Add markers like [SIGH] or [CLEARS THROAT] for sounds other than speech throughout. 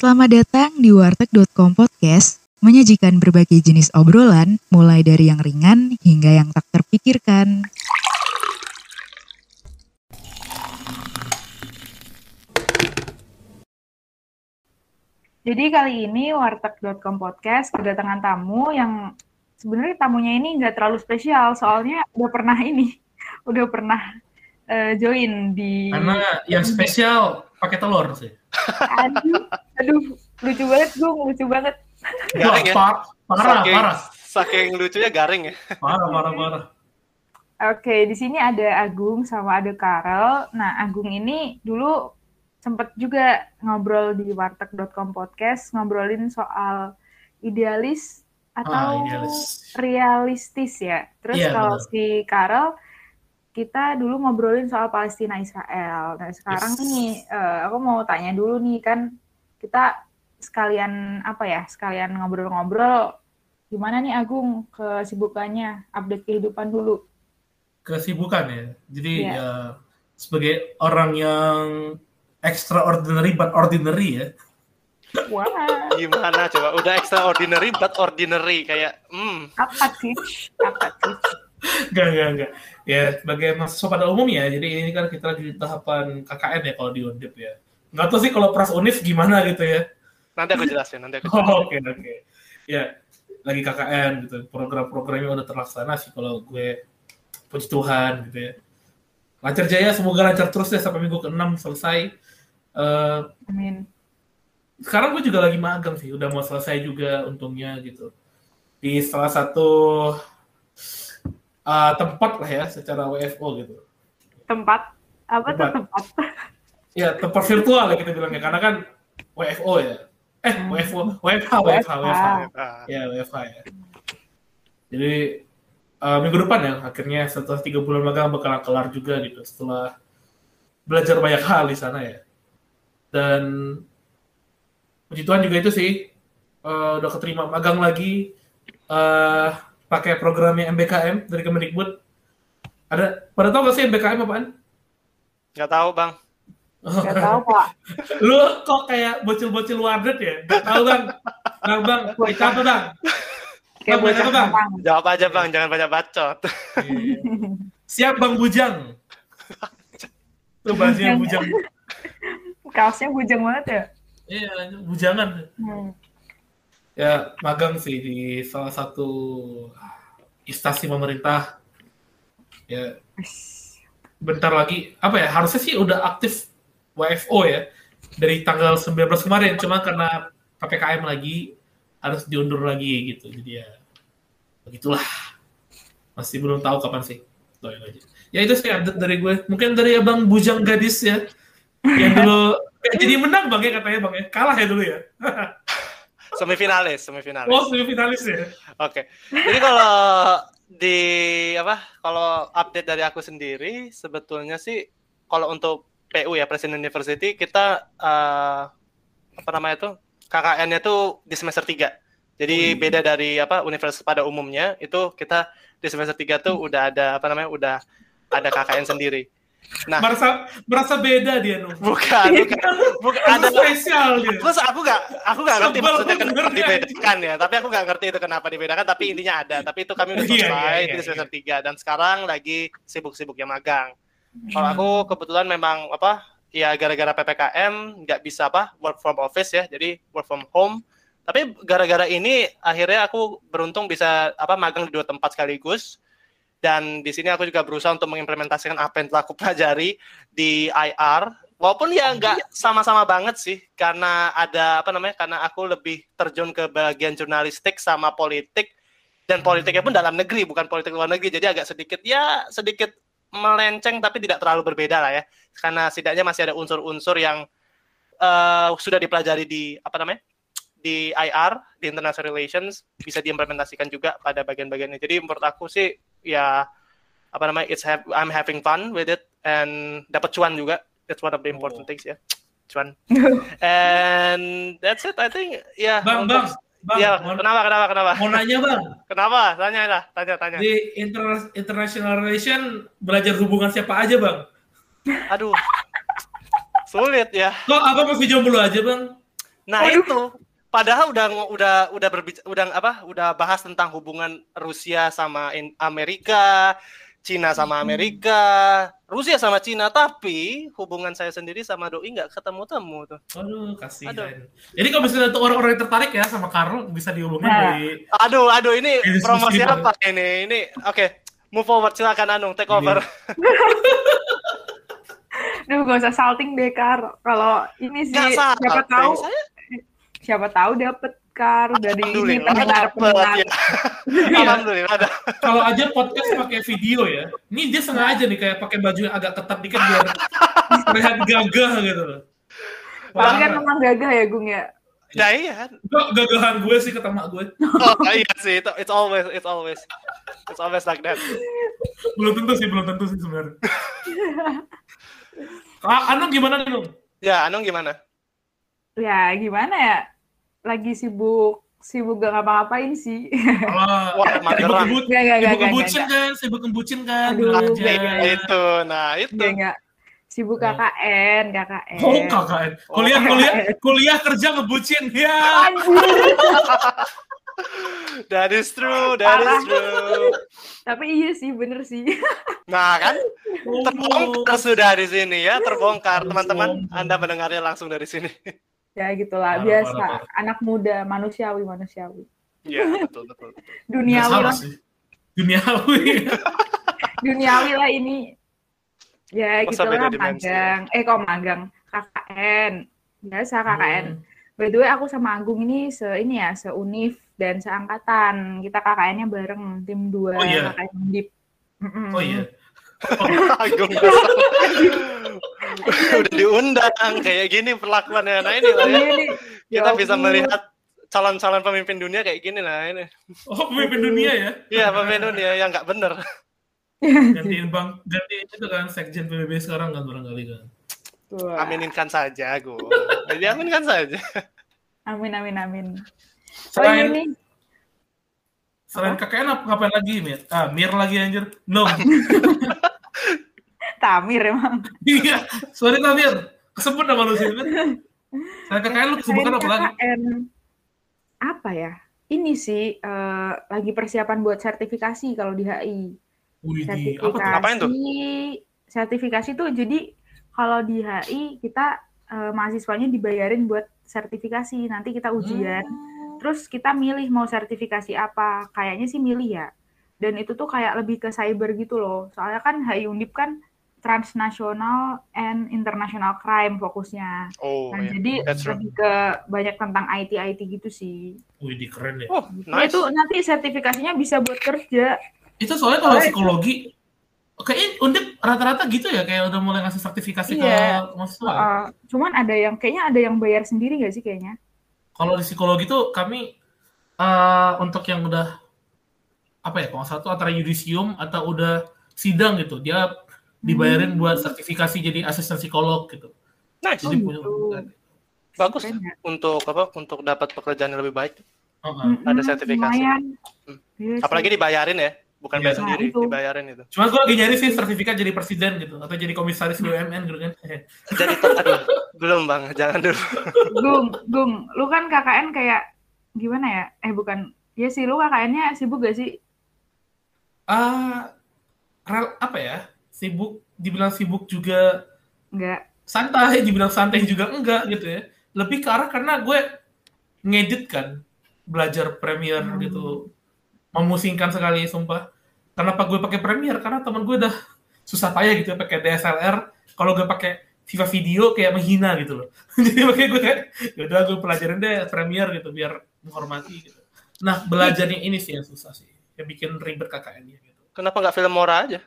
Selamat datang di warteg.com podcast, menyajikan berbagai jenis obrolan, mulai dari yang ringan hingga yang tak terpikirkan. Jadi kali ini warteg.com podcast kedatangan tamu yang sebenarnya tamunya ini nggak terlalu spesial, soalnya udah pernah ini, [LAUGHS] udah pernah uh, join di. Karena yang spesial pakai telur sih. Aduh, aduh, lucu banget gue, lucu banget. Garing ya? Par- parah, saking, parah, Saking lucunya garing ya. parah, parah, parah. Oke, di sini ada Agung sama ada Karel. Nah, Agung ini dulu sempet juga ngobrol di warteg.com podcast, ngobrolin soal idealis atau Ah, idealis. realistis ya. Terus Iya, kalau si Karel, kita dulu ngobrolin soal Palestina Israel. Nah, sekarang Yes. nih, eh, aku mau tanya dulu nih kan, kita sekalian apa ya, sekalian ngobrol-ngobrol. Gimana nih Agung kesibukannya? Update kehidupan dulu. Kesibukan ya. Jadi Iya. ya sebagai orang yang extraordinary but ordinary ya. Wah, Gimana coba? Udah extraordinary but ordinary kayak hmm. apa sih? Apa sih? Enggak, enggak, enggak. Ya, sebagai mahasiswa pada umumnya, jadi ini kan kita lagi di tahapan KKN ya kalau di Undip ya. Nggak tahu sih kalau pras univ gimana gitu ya. Nanti aku jelasin, nanti aku [LAUGHS] Oh, jelasin. Oke, oke. Ya, lagi KKN gitu. Program-programnya udah terlaksana sih kalau gue puji Tuhan gitu ya. Lancar jaya, semoga lancar terus deh sampai minggu ke-6 selesai. Eh, Amin. sekarang gue juga lagi magang sih, udah mau selesai juga untungnya gitu. Di salah satu uh, tempat lah ya secara WFO gitu. Tempat apa tuh Tempat. tempat? Ya, tempat virtual ya kita bilangnya karena kan WFO ya. Eh, Hmm. WFO, WFH, WFH, WFH. Ah, Ya, WFH ya. Jadi uh, minggu depan ya akhirnya setelah tiga bulan magang bakal kelar juga gitu setelah belajar banyak hal di sana ya. Dan puji Tuhan juga itu sih uh, udah keterima magang lagi uh, pakai programnya MBKM dari Kemendikbud. Ada pada tahu gak sih MBKM apaan? Nggak tahu bang. Gak tahu Pak. [LAUGHS] Lu kok kayak bocil-bocil wardet ya? Gak tahu bang. Bang, bang, kita apa bang? Kayak Bang, bocah apa, Bang? Bang. Jawab aja bang, jangan banyak bacot. Siap bang Bujang. Tuh bahasanya Bujang. Bujang. Kaosnya bujang banget ya. Iya, bujangan. Hmm. Ya, magang sih di salah satu instansi pemerintah. Ya, bentar lagi, apa ya, harusnya sih udah aktif WFO ya, dari tanggal 19 kemarin, cuma karena PPKM lagi, harus diundur lagi gitu, jadi ya, begitulah. Masih belum tahu kapan sih, doain aja. Ya itu sih update dari gue, mungkin dari abang Bujang Gadis ya, yang dulu, [LAUGHS] eh, jadi menang bang ya katanya bang ya, kalah ya dulu ya. [LAUGHS] Semifinalis, semifinalis. Oh, semifinalis ya. Oke. Jadi kalau di apa? Kalau update dari aku sendiri sebetulnya sih kalau untuk PU ya Presiden University kita eh, apa namanya itu KKN-nya tuh di semester 3. Jadi iya. beda dari apa universitas pada umumnya itu kita di semester 3 tuh udah ada apa namanya udah ada KKN sendiri. Nah, merasa merasa beda dia nuh. bukan bukan bukan Ada spesial dia. Terus aku nggak aku nggak ngerti Sebel maksudnya kenapa dengernya. dibedakan ya. Tapi aku nggak ngerti itu kenapa dibedakan. Tapi intinya ada. Tapi itu kami udah Iya, iya, selesai iya, di semester 3 dan sekarang lagi sibuk-sibuknya magang. Kalau aku Hmm. kebetulan memang apa ya gara-gara ppkm nggak bisa apa work from office ya. Jadi work from home. Tapi gara-gara ini akhirnya aku beruntung bisa apa magang di dua tempat sekaligus. Dan di sini aku juga berusaha untuk mengimplementasikan apa yang telah aku pelajari di IR. Walaupun ya nggak sama-sama banget sih, karena ada apa namanya? Karena aku lebih terjun ke bagian jurnalistik sama politik dan politiknya pun dalam negeri bukan politik luar negeri. Jadi agak sedikit ya sedikit melenceng tapi tidak terlalu berbeda lah ya. Karena setidaknya masih ada unsur-unsur yang eh, sudah dipelajari di apa namanya? di IR, di International Relations bisa diimplementasikan juga pada bagian-bagiannya. Jadi menurut aku sih ya apa namanya it's have, I'm having fun with it and dapat cuan juga. That's one of the important Oh. things ya. Cuan. [LAUGHS] And that's it I think ya. Bang, bang, untuk- bang, Ya, mau, kenapa kenapa kenapa? mau nanya bang, [LAUGHS] Kenapa? Tanya lah, tanya tanya. di interna- international relation belajar hubungan siapa aja bang? Aduh. Sulit ya. Kok apa masih jomblo aja bang? Nah Waduh. itu padahal udah udah udah berbicara udah apa udah bahas tentang hubungan Rusia sama in- Amerika, Cina sama. Amerika, Rusia sama Cina, tapi hubungan saya sendiri sama doi nggak ketemu-temu tuh. Aduh, kasihan. Aduh. Jadi kalau misalnya untuk orang-orang yang tertarik ya sama Carlo bisa dihubungin Nah. dari Aduh, aduh ini Ini promosi apa ini? Ini oke. Move forward silakan Anung take Ini. over. [LAUGHS] Duh, gak usah salting deh, Kar. Kalau ini sih, siapa tahu, Saya siapa tahu dapet, Kar. Udah di ini alhamdulillah dapet pendengar-pendengar. ya. Iya. Kalau aja podcast pakai video ya. Ini dia sengaja nih kayak pakai baju yang agak ketat dikit biar terlihat gagah gitu loh. Tapi kan memang gagah ya, Gung ya. Ya iya. Kok gagahan gue sih ke temak gue. Oh, iya sih, itu it's always it's always it's always like that. Belum tentu sih, belum tentu sih sebenarnya. Ah, Anu gimana nih, Nung? Ya, Anung gimana? Ya, gimana ya? Lagi sibuk, sibuk gak ngapa-ngapain sih. Wah, [LAUGHS] Wah, sibuk mageran. kebut, Gak, gak, gak, sibuk kebucin kan, sibuk kebucin kan, Aduh, aja. gak. Itu, nah itu. Gak, gak. Sibuk Ya. KKN, KKN. Oh, KKN. Kuliah, Oh, kuliah, KKN. [LAUGHS] kuliah kerja ngebucin. Ya. [LAUGHS] That is true, that is Parah. true. Tapi iya sih, bener sih. Nah kan, terbongkar sudah di sini ya, Terbongkar. teman-teman. Anda mendengarnya langsung dari sini. Ya gitulah, Parah, biasa. parah, Anak muda, manusiawi, manusiawi. Iya, betul betul. betul. Duniawi lah. Duniawi. [LAUGHS] duniawi lah ini. Ya Masa gitu beda lah, dimensi ya? magang. Eh kok magang? KKN. Biasa KKN. Hmm. By the way, aku sama Agung ini se ini ya, seuniv dan seangkatan. Kita KKN-nya bareng, tim 2 Oh, iya. KKN Undip. Mm-mm. Oh iya. [LAUGHS] [LAUGHS] Agung [LAUGHS] udah diundang kayak gini perlakuannya. Nah ini lah ya. Iya nih. Ya Kita bisa melihat calon-calon pemimpin dunia kayak gini lah ini. Oh, pemimpin dunia ya. Iya, pemimpin dunia yang nggak bener. [LAUGHS] Gantiin bang, gantiin itu kan sekjen PBB sekarang kan barangkali kan. Tuh. Aminkan saja, Gue. Jadi aminkan saja. Amin, amin, amin. Oh iya Selain nih, selain KKN apa ngapain lagi Mir? Ah, Mir lagi anjir. No. [LAUGHS] Tamir emang. Iya, sorry lah Mir. Kesebut nama lu sih. Selain KKN lu kesibukan apa lagi? Apa ya? Ini sih eh, lagi persiapan buat sertifikasi kalau di HI. Wih, Sertifikasi. apa tuh? Ngapain tuh? Sertifikasi tuh jadi kalau di HI kita eh, mahasiswanya dibayarin buat sertifikasi. Nanti kita ujian. Terus kita milih mau sertifikasi apa. Kayaknya sih milih ya. Dan itu tuh kayak lebih ke cyber gitu loh. Soalnya kan HI Undip kan transnational and international crime fokusnya. Oh, Nah, iya. jadi That's lebih ke banyak tentang IT IT gitu sih. Wih, di keren ya. Oh, Nah, nice. itu nanti sertifikasinya bisa buat kerja. Itu soalnya kalau Oh, psikologi kayaknya undip rata-rata gitu ya kayak udah mulai ngasih sertifikasi Iya. ke mahasiswa. Uh, cuman ada yang kayaknya ada yang bayar sendiri nggak sih kayaknya? Kalau di psikologi tuh kami eh, untuk yang udah apa ya kalau satu antara yudisium atau udah sidang gitu dia dibayarin Hmm. buat sertifikasi jadi asisten psikolog gitu. Nice. Jadi Oh, punya gitu. Bagus ya? untuk apa? Untuk dapat pekerjaan yang lebih baik. Heeh. Mm-mm, Ada sertifikasi. Lumayan. Hmm. Iya sih. Apalagi dibayarin ya, bukan Iya. bayar Nah, sendiri, itu. dibayarin itu. Cuma gue lagi nyari sih sertifikat jadi presiden gitu atau jadi komisaris BUMN gitu kan. [LAUGHS] Jadi aduh, belum Bang, jangan dulu. [LAUGHS] Gung, Gung, lu kan KKN kayak gimana ya? Eh bukan, ya sih lu KKN-nya sibuk gak sih? Ah, rel- apa ya? Sibuk, dibilang sibuk juga Enggak. santai, dibilang santai juga enggak gitu ya. Lebih ke arah karena gue ngedit kan, belajar Premiere Hmm. gitu. Memusingkan sekali, sumpah. Kenapa gue pakai Premiere? Karena teman gue udah susah payah gitu ya pakai DSLR. Kalau gue pakai Viva Video kayak menghina gitu loh. [LAUGHS] Jadi makanya gue kayak, yaudah gue pelajarin deh Premiere gitu, biar menghormati gitu. Nah, belajarnya ini sih yang susah sih. Yang bikin ribet KKN-nya gitu. Kenapa nggak film Mora aja?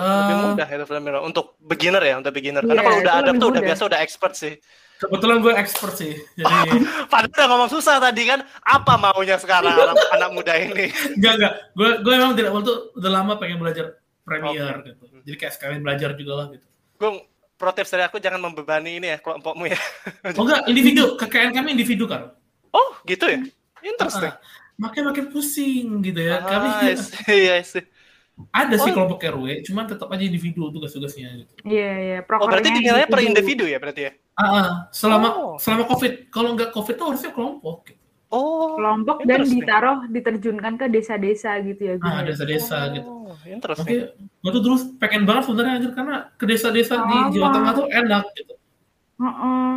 Lebih Eh, mudah itu film Mora untuk beginner ya, untuk beginner. Iya, Karena kalau udah ada tuh udah biasa udah expert sih. kebetulan gue expert sih. Jadi [LAUGHS] Padahal udah ngomong susah tadi kan, apa maunya sekarang anak, [LAUGHS] anak muda ini? Enggak, enggak. Gue gue emang tidak waktu udah lama pengen belajar Premiere gitu. Jadi kayak sekalian belajar juga lah gitu. Gung, pro tips dari aku jangan membebani ini ya kelompokmu ya. [LAUGHS] Oh enggak, individu. KKN kami individu kan. Oh, gitu ya? Interesting. Ah, Makin makin pusing gitu ya. Kami Ah, I see, I ada sih Oh. kelompok RW, cuman tetap aja individu tugas-tugasnya gitu. Iya, iya. Oh, berarti dinilainya per individu. ya berarti ya? Ah, ah, selama Oh. selama COVID, kalau nggak COVID tuh harusnya kelompok. Gitu. Oh, Kelompok dan ditaruh, diterjunkan ke desa-desa gitu ya. Ah, ya? desa-desa gitu. Oh, interesting. Oke, gue tuh terus pengen banget sebenarnya anjir karena ke desa-desa di Sama. Jawa Tengah tuh enak gitu. Heeh.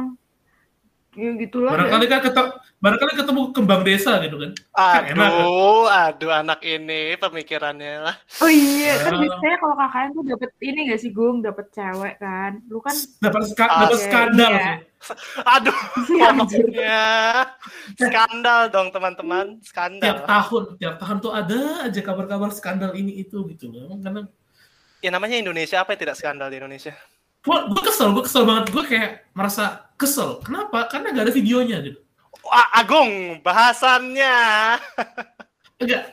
Ya gitulah ya. Barangkali kan ketemu, barangkali ketemu kembang desa gitu kan. Kan enak, kan? Aduh, aduh anak ini pemikirannya lah. Oh iya, kan Ah. biasanya kalau KKN tuh dapet ini gak sih, Gung? Dapet cewek kan? Lu kan Dapat ska- Ah, dapat iya, skandal iya. sih. Aduh, Iya, [LAUGHS] pokoknya skandal dong teman-teman, Tiap skandal. tahun, tiap tahun tuh ada aja kabar-kabar skandal ini itu gitu loh. Emang Karena Ya namanya Indonesia apa yang tidak skandal di Indonesia? Gue kesel, gue kesel banget. Gue kayak merasa kesel. Kenapa? Karena gak ada videonya gitu. Wah, Agung, bahasannya. Enggak.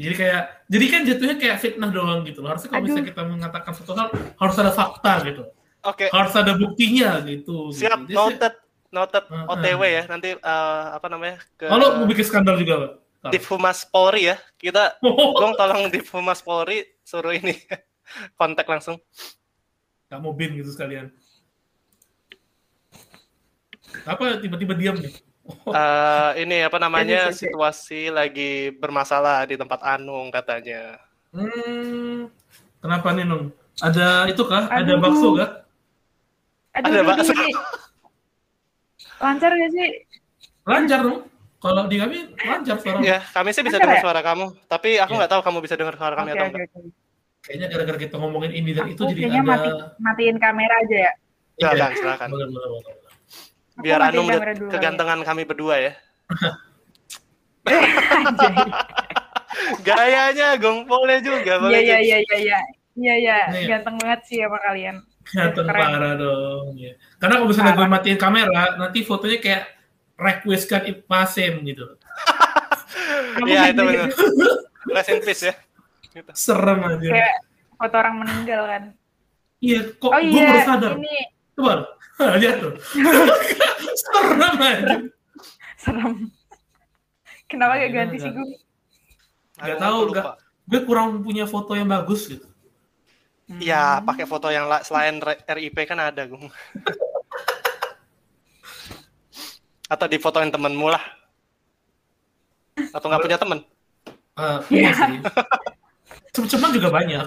Jadi kayak, jadi kan jatuhnya kayak fitnah doang gitu loh. Harusnya kalau misalnya kita mengatakan suatu hal, harus ada fakta gitu. Oke, Harus ada buktinya gitu. siap gitu. Noted, noted Heeh. OTW ya. Nanti eh, apa namanya? Ke Kalau mau bikin skandal juga, Pak. Div Humas Polri ya. Kita [LAUGHS] Gong tolong Div Humas Polri suruh ini [LAUGHS] kontak langsung. Nggak mau bin gitu sekalian. Apa tiba-tiba diam nih? Oh, Eh, ini apa namanya situasi lagi bermasalah di tempat Anung katanya. hmm, kenapa nih, Nung? Ada itu kah? Ada Aduh. bakso kah? Aduh, Ada aduh, bakso. aduh. Lancar gak sih? Lancar dong. Kalau di kami lancar suara. Ya, kami sih bisa Lancar dengar ya? suara kamu, tapi aku Iya. nggak tahu kamu bisa dengar suara kami Oke, atau enggak. oke. Kayaknya gara-gara kita ngomongin ini dan itu jadi ada... mati, matiin kamera aja ya. Silakan, silakan. Boleh, boleh, boleh. Biar matiin Anung lihat kamera dulu kali ya. kegantengan kami berdua ya. Anjay. [LAUGHS] Gayanya Gong boleh juga. Iya, iya, iya, iya, iya. Iya, iya. Ganteng banget sih sama kalian. Ganteng Keren. parah dong. Ya. Karena kalau misalnya gue matiin kamera, nanti fotonya kayak request kan ipasem gitu. [LAUGHS] Iya, itu benar. [LAUGHS] Rest in peace ya. Gitu. Serem aja. Kayak foto orang meninggal kan. Iya, kok Oh gue iya, baru sadar. ini Coba, [LAUGHS] lihat tuh. [LAUGHS] Serem aja. serem. Kenapa gak Iya, ganti enggak. sih gue? Tahu, lupa. nggak. Gue kurang punya foto yang bagus gitu. Iya, pakai foto yang la- selain RIP kan ada, Gung. [LAUGHS] Atau di fotoin temenmu lah. Atau nggak punya temen? Eh, Iya. iya sih. Cem-ceman juga banyak.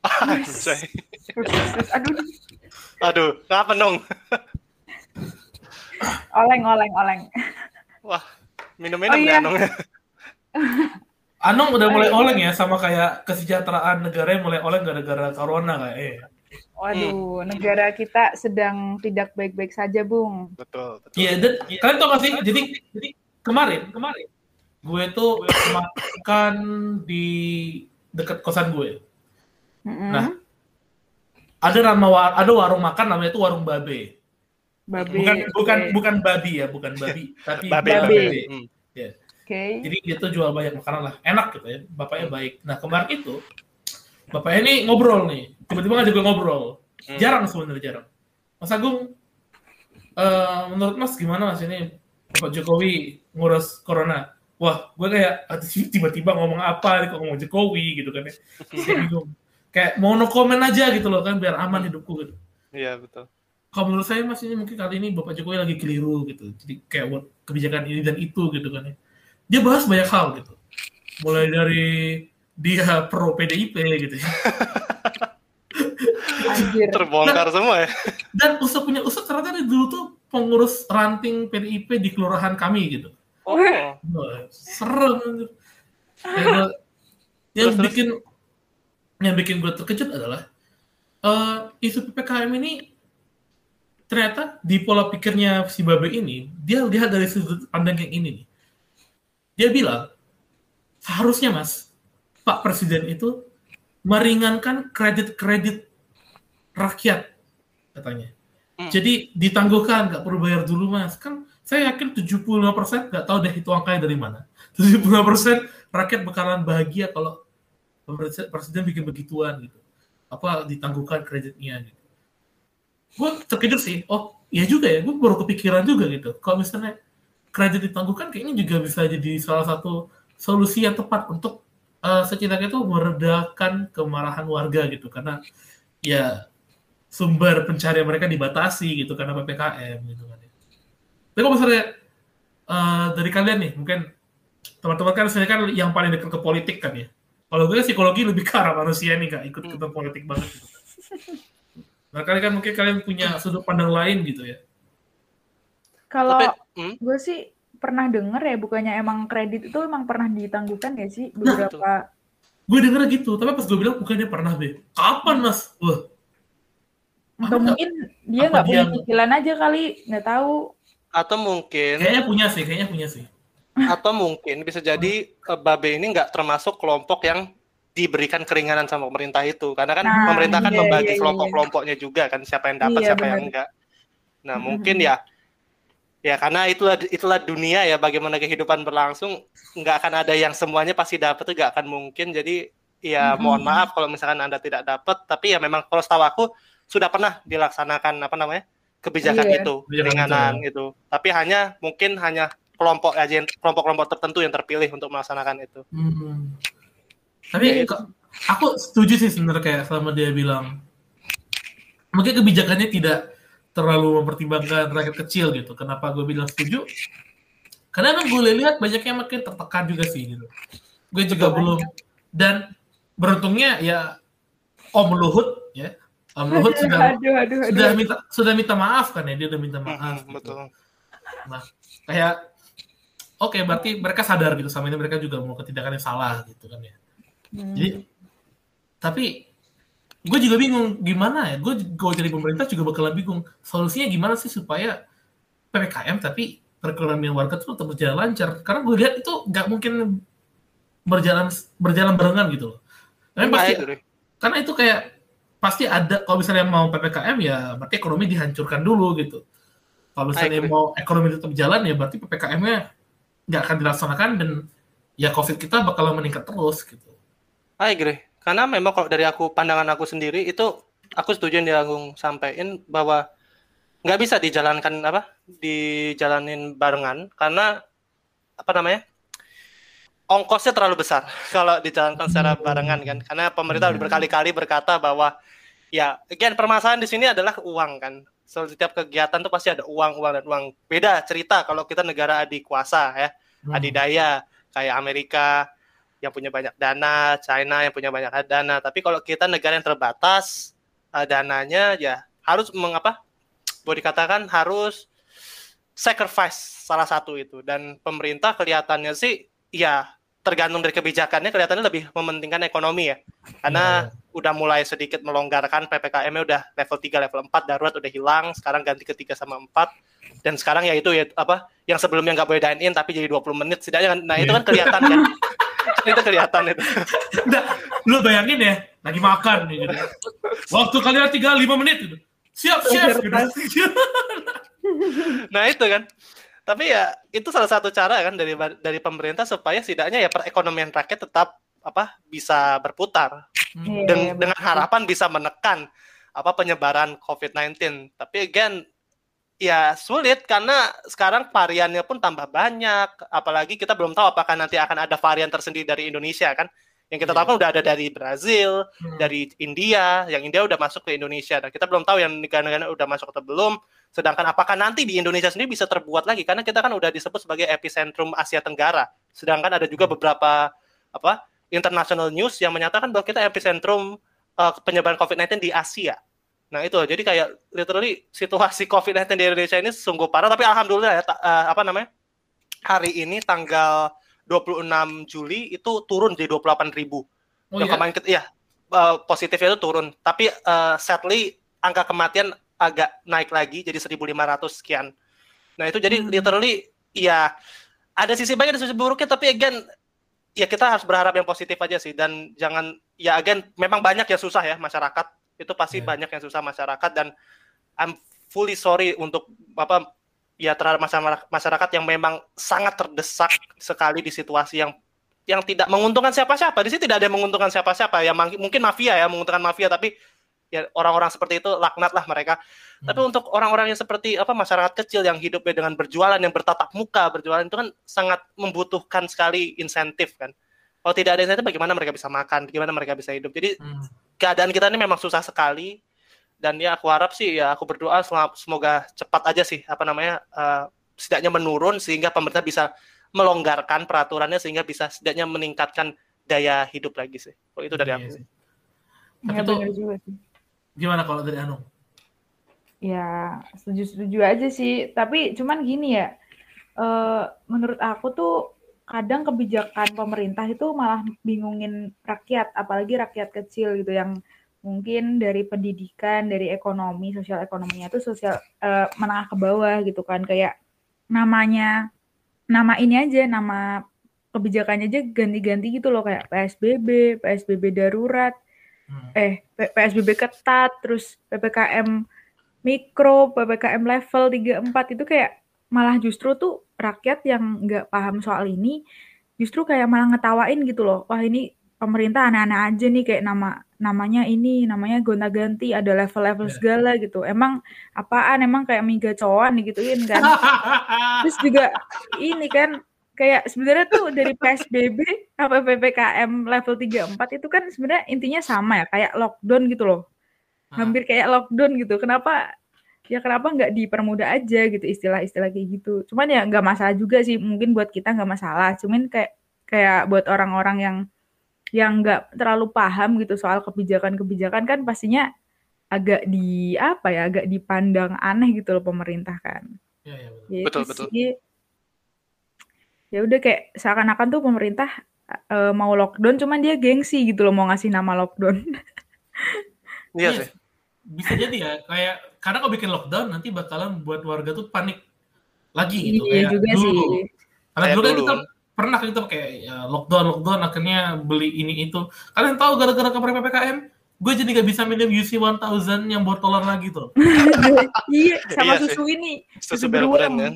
[LAUGHS] Aduh, Aduh, kenapa dong? oleng, oleng, oleng. Wah, minum-minum Oh, iya. Nung? Anong [LAUGHS] udah mulai Oh, iya. oleng ya sama kayak kesejahteraan negara yang mulai oleng gara-gara corona kayak eh. Waduh, negara kita sedang tidak baik-baik saja, Bung. Betul, betul. Iya, dan kalian tau gak sih? Jadi, jadi kemarin, kemarin gue tuh makan di dekat kosan gue. Mm-mm. Nah, ada nama war- ada warung makan namanya itu warung babe. Babe. Bukan bukan bukan babi ya, bukan babi, [LAUGHS] tapi Babe, Babe. babe. Hmm. Oke. Jadi dia tuh jual banyak makanan lah, enak gitu ya. Bapaknya baik. Nah kemarin itu bapaknya ini ngobrol nih, tiba-tiba ngajak gue ngobrol. Hmm. Jarang sebenarnya jarang. Mas Agung, eh, menurut Mas gimana Mas ini Pak Jokowi ngurus corona? Wah, gue kayak "Aduh, tiba-tiba ngomong apa nih kok ngomong Jokowi gitu kan ya. Kayak bingung. Kayak mau no comment aja gitu loh kan biar aman hidupku gitu. Iya, betul. Kalau menurut saya Mas ini mungkin kali ini Bapak Jokowi lagi keliru gitu. Jadi kayak buat kebijakan ini dan itu gitu kan ya. Dia bahas banyak hal gitu. Mulai dari dia pro PDIP gitu ya. [LAUGHS] Terbongkar semua ya. Dan Ustaz punya Ustaz ternyata dulu tuh pengurus ranting PDIP di kelurahan kami gitu. Oh, serem. anjir. Yang, gua- [LAUGHS] yang Terus, terus. bikin yang bikin gue terkejut adalah eh isu ppkm ini ternyata di pola pikirnya si Babe ini dia lihat dari sudut pandang yang ini nih. Dia bilang seharusnya mas Pak Presiden itu meringankan kredit-kredit rakyat katanya. Hmm. Jadi ditangguhkan nggak perlu bayar dulu mas. Kan saya yakin 75% nggak tahu deh itu angkanya dari mana. 75% rakyat bakalan bahagia kalau presiden, bikin begituan gitu. Apa ditangguhkan kreditnya gitu. Gue terkejut sih. Oh iya juga ya. Gue baru kepikiran juga gitu. Kalau misalnya kredit ditangguhkan kayaknya juga bisa jadi salah satu solusi yang tepat untuk uh, setidaknya itu meredakan kemarahan warga gitu karena ya sumber pencarian mereka dibatasi gitu karena ppkm gitu kan. Tapi kalau misalnya uh, dari kalian nih mungkin teman-teman kan saya kan yang paling dekat ke politik kan ya. Kalau gue psikologi lebih ke arah manusia nih gak ikut ikutan politik banget. Gitu. Nah kalian kan mungkin kalian punya sudut pandang lain gitu ya. Kalau hmm? gue sih pernah denger ya bukannya emang kredit itu emang pernah ditangguhkan ya sih nah, beberapa nah, gue denger gitu tapi pas gue bilang bukannya pernah be kapan mas wah atau mungkin dia nggak punya cicilan aja kali nggak tahu atau mungkin kayaknya punya sih kayaknya punya sih atau mungkin bisa jadi uh, babe ini nggak termasuk kelompok yang diberikan keringanan sama pemerintah itu karena kan nah, pemerintah kan iya, membagi iya, iya. kelompok-kelompoknya juga kan siapa yang dapat iya, siapa bener. yang enggak nah hmm. mungkin ya ya karena itulah itulah dunia ya bagaimana kehidupan berlangsung nggak akan ada yang semuanya pasti dapat itu nggak akan mungkin jadi ya hmm. mohon maaf kalau misalkan anda tidak dapat tapi ya memang kalau setahu aku sudah pernah dilaksanakan apa namanya kebijakan iya. itu keringanan itu tapi hanya mungkin hanya kelompok aja kelompok-kelompok tertentu yang terpilih untuk melaksanakan itu hmm. tapi ya, aku setuju sih sebenarnya kayak selama dia bilang mungkin kebijakannya tidak terlalu mempertimbangkan rakyat kecil gitu. Kenapa gue bilang setuju? Karena kan gue lihat banyak yang makin tertekan juga sih gitu. Gue juga Betul belum dan beruntungnya ya Om Luhut ya Om Luhut aduh, sudah aduh, aduh, aduh. sudah minta sudah minta maaf kan ya dia udah minta maaf. Hmm, gitu. Betul. Nah kayak oke okay, berarti mereka sadar gitu sama ini mereka juga mau ketindakan yang salah gitu kan ya. Hmm. Jadi tapi gue juga bingung gimana ya gue kalau jadi pemerintah juga bakalan bingung solusinya gimana sih supaya ppkm tapi perekonomian warga tuh tetap berjalan lancar karena gue lihat itu nggak mungkin berjalan berjalan barengan gitu loh karena pasti karena itu kayak pasti ada kalau misalnya mau ppkm ya berarti ekonomi dihancurkan dulu gitu. Kalau misalnya mau ekonomi tetap jalan ya berarti ppkm-nya nggak akan dilaksanakan dan ya covid kita bakalan meningkat terus gitu. I agree karena memang kalau dari aku pandangan aku sendiri itu aku setuju yang Agung sampaikan bahwa nggak bisa dijalankan apa dijalanin barengan. Karena apa namanya ongkosnya terlalu besar kalau dijalankan secara barengan kan karena pemerintah udah berkali-kali berkata bahwa ya again permasalahan di sini adalah uang kan so, setiap kegiatan tuh pasti ada uang uang dan uang beda cerita kalau kita negara adik kuasa ya hmm. adidaya kayak Amerika yang punya banyak dana, China yang punya banyak dana. Tapi kalau kita negara yang terbatas, uh, dananya ya harus mengapa? Boleh dikatakan harus sacrifice salah satu itu. Dan pemerintah kelihatannya sih ya tergantung dari kebijakannya kelihatannya lebih mementingkan ekonomi ya. Karena yeah. udah mulai sedikit melonggarkan PPKM-nya udah level 3, level 4 darurat udah hilang, sekarang ganti ke 3 sama 4. Dan sekarang ya itu ya apa yang sebelumnya nggak boleh dine in tapi jadi 20 menit setidaknya nah itu kan kelihatan kan [LAUGHS] itu kelihatan itu. Nah, lu bayangin ya, lagi makan nih gitu. Waktu kalian tinggal lima menit gitu. Siap, chef gitu. [LAUGHS] nah, itu kan. Tapi ya itu salah satu cara kan dari dari pemerintah supaya setidaknya ya perekonomian rakyat tetap apa bisa berputar. Hmm. Den, yeah, dengan harapan bisa menekan apa penyebaran COVID-19. Tapi again ya sulit karena sekarang variannya pun tambah banyak. Apalagi kita belum tahu apakah nanti akan ada varian tersendiri dari Indonesia kan. Yang kita tahu kan udah ada dari Brazil hmm. dari India yang India udah masuk ke Indonesia. Dan kita belum tahu yang negara-negara udah masuk atau belum sedangkan apakah nanti di Indonesia sendiri bisa terbuat lagi karena kita kan udah disebut sebagai epicentrum Asia Tenggara sedangkan ada juga beberapa apa international news yang menyatakan bahwa kita epicentrum uh, penyebaran COVID-19 di Asia Nah itu jadi kayak literally situasi COVID-19 di Indonesia ini sungguh parah. Tapi alhamdulillah ya uh, apa namanya hari ini tanggal 26 Juli itu turun jadi 28 ribu. Oh, yang iya? kemarin ya uh, positifnya itu turun. Tapi uh, sadly angka kematian agak naik lagi jadi 1.500 sekian. Nah itu jadi hmm. literally ya ada sisi baik ada sisi buruknya tapi again ya kita harus berharap yang positif aja sih dan jangan ya again memang banyak yang susah ya masyarakat itu pasti yeah. banyak yang susah masyarakat dan I'm fully sorry untuk apa ya terhadap masyarakat yang memang sangat terdesak sekali di situasi yang yang tidak menguntungkan siapa-siapa. Di sini tidak ada yang menguntungkan siapa-siapa. Ya mungkin mafia ya menguntungkan mafia tapi ya orang-orang seperti itu laknat lah mereka. Hmm. Tapi untuk orang-orang yang seperti apa masyarakat kecil yang hidupnya dengan berjualan yang bertatap muka berjualan itu kan sangat membutuhkan sekali insentif kan. Kalau tidak ada insentif, bagaimana mereka bisa makan? Bagaimana mereka bisa hidup? Jadi Hmm. keadaan kita ini memang susah sekali. Dan ya aku harap sih ya aku berdoa semoga cepat aja sih apa namanya eh, setidaknya menurun sehingga pemerintah bisa melonggarkan peraturannya sehingga bisa setidaknya meningkatkan daya hidup lagi sih. Oh, itu dari Iya aku. sih. Ya Tapi juga sih. Gimana kalau dari Anu? Ya, setuju-setuju aja sih. Tapi cuman gini ya, eh, menurut aku tuh kadang kebijakan pemerintah itu malah bingungin rakyat, apalagi rakyat kecil gitu yang mungkin dari pendidikan, dari ekonomi, sosial ekonominya itu sosial eh, menengah ke bawah gitu kan. Kayak namanya, nama ini aja, nama kebijakannya aja ganti-ganti gitu loh kayak PSBB, PSBB darurat. Eh P- PSBB ketat, terus PPKM mikro, PPKM level 3 4 itu kayak malah justru tuh rakyat yang nggak paham soal ini justru kayak malah ngetawain gitu loh. Wah, ini pemerintah aneh-aneh aja nih kayak nama namanya ini, namanya gonta-ganti, ada level-level Iya. segala gitu. Emang apaan? Emang kayak mie gacoan digituin kan. [LAUGHS] Terus juga ini kan kayak sebenarnya tuh dari PSBB sampai PPKM level 3 4 itu kan sebenarnya intinya sama ya, kayak lockdown gitu loh. Ah. Hampir kayak lockdown gitu. Kenapa ya kenapa nggak dipermudah aja gitu istilah-istilah kayak gitu. Cuman ya nggak masalah juga sih. Mungkin buat kita nggak masalah. Cuman kayak kayak buat orang-orang yang yang nggak terlalu paham gitu soal kebijakan-kebijakan kan pastinya agak di apa ya agak dipandang aneh gitu loh pemerintah kan. Iya, iya, betul. Ya Betul, itu betul. Ya udah kayak seakan-akan tuh pemerintah eh, mau lockdown cuman dia gengsi gitu loh mau ngasih nama lockdown. [LAUGHS] Iya Iya sih. Bisa jadi ya, kayak karena kalau bikin lockdown nanti bakalan buat warga tuh panik lagi gitu Iya kayak juga dulu. sih. Karena Kayak dulu kan dulu kita pernah kan kita kayak ya, lockdown lockdown akhirnya beli ini itu. Kalian tahu gara-gara kemarin ppkm, gue jadi gak bisa minum UC 1000 yang botolan lagi tuh. [LAUGHS] iya, sama Iya sih. susu ini. Susu Susu beruang beruang. kan.